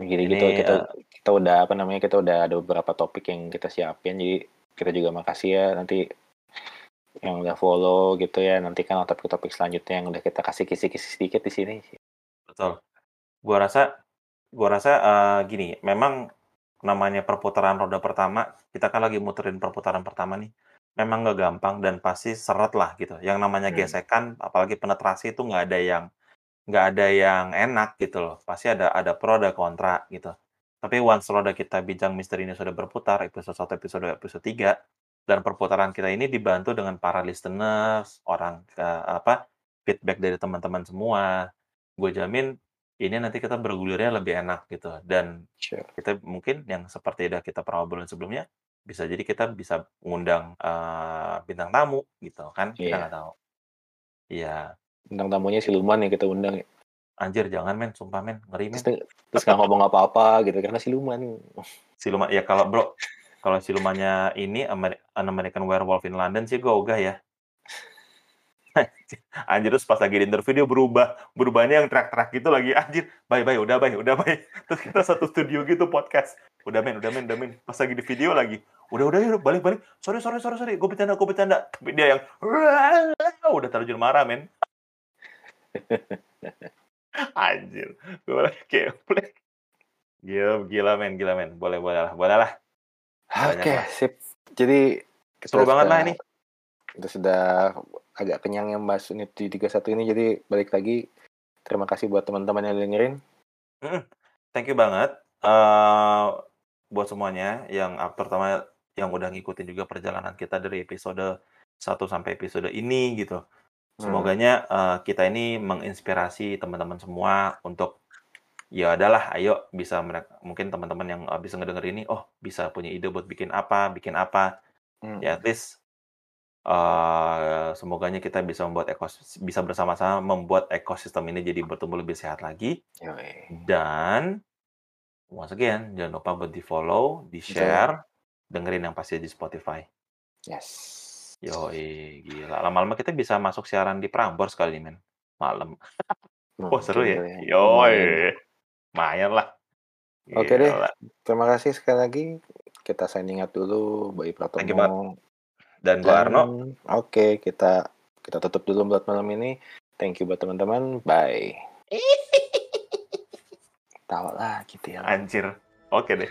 Gini Ini, gitu kita eh, kita udah apa namanya kita udah ada beberapa topik yang kita siapin jadi kita juga makasih ya nanti yang udah follow gitu ya nanti kan topik-topik selanjutnya yang udah kita kasih kisi-kisi sedikit di sini. Betul. Gua rasa gua rasa eh, gini, memang namanya perputaran roda pertama, kita kan lagi muterin perputaran pertama nih. Memang nggak gampang dan pasti seret lah gitu. Yang namanya Hmm. gesekan, apalagi penetrasi itu nggak ada yang nggak ada yang enak gitu loh. Pasti ada ada pro ada kontra gitu. Tapi once roda kita bincang misteri ini sudah berputar episode 1, episode 2, episode 3 dan perputaran kita ini dibantu dengan para listeners, orang eh, apa feedback dari teman-teman semua. Gue jamin ini nanti kita bergulirnya lebih enak gitu. Dan Sure. kita mungkin yang seperti udah kita pernah obrolin sebelumnya bisa jadi kita bisa ngundang eh, bintang tamu gitu kan? Kita Iya. nggak tahu. Iya. Tentang tamunya siluman yang kita undang ya. anjir jangan men. Sumpah men. Ngeri men. Terus, terus nggak ngomong apa-apa gitu. Karena siluman. siluman ya kalau bro kalau silumannya ini Amer- An American Werewolf in London sih gue ogah ya [LAUGHS] anjir terus pas lagi di interview dia berubah berubahnya yang teriak-teriak gitu lagi. Anjir bye bye udah bye udah bye. [LAUGHS] Terus kita satu studio gitu podcast. Udah men udah men udah men. Pas lagi di video lagi. Udah udah yuk balik balik. Sorry sorry sorry sorry. Gue bercanda gue bercanda. Tapi dia yang udah terlanjur marah men. [LAUGHS] Anjir. Gue kayak gila gila men gila men. Boleh boleh lah boleh lah. Oke, lah. sip. Jadi seru banget lah ini Kita sudah agak kenyang yang bahas unit 31 ini jadi balik lagi terima kasih buat teman-teman yang dengerin. thank you banget eh buat semuanya yang terutama yang udah ngikutin juga perjalanan kita dari episode 1 sampai episode ini gitu. Semoganya eh, kita ini menginspirasi teman-teman semua untuk ya adalah ayo bisa mereka mungkin teman-teman yang eh, bisa ngedenger ini oh bisa punya ide buat bikin apa, bikin apa. Hmm. Ya at least eh semoganya kita bisa membuat ekos bisa bersama-sama membuat ekosistem ini jadi bertumbuh lebih sehat lagi. Yoi. Dan once again, jangan lupa buat di-follow, di-share, dengerin yang pasti di Spotify. Yes. Yoi, gila. Lama-lama kita bisa masuk siaran di Prambors kali, men. Malam. [LAUGHS] Oh, seru ya? Mungkin tuh Yoi. Lumayan. Lumayan lah. Oke deh. Gila. Terima kasih sekali lagi. Kita signing out dulu, Bayi. Pratomo. Dan gua Arno, Oke, kita kita tutup dulu buat malam ini. Thank you buat teman-teman. Bye. [LAUGHS] Tawa lah gitu ya. anjir. Oke deh.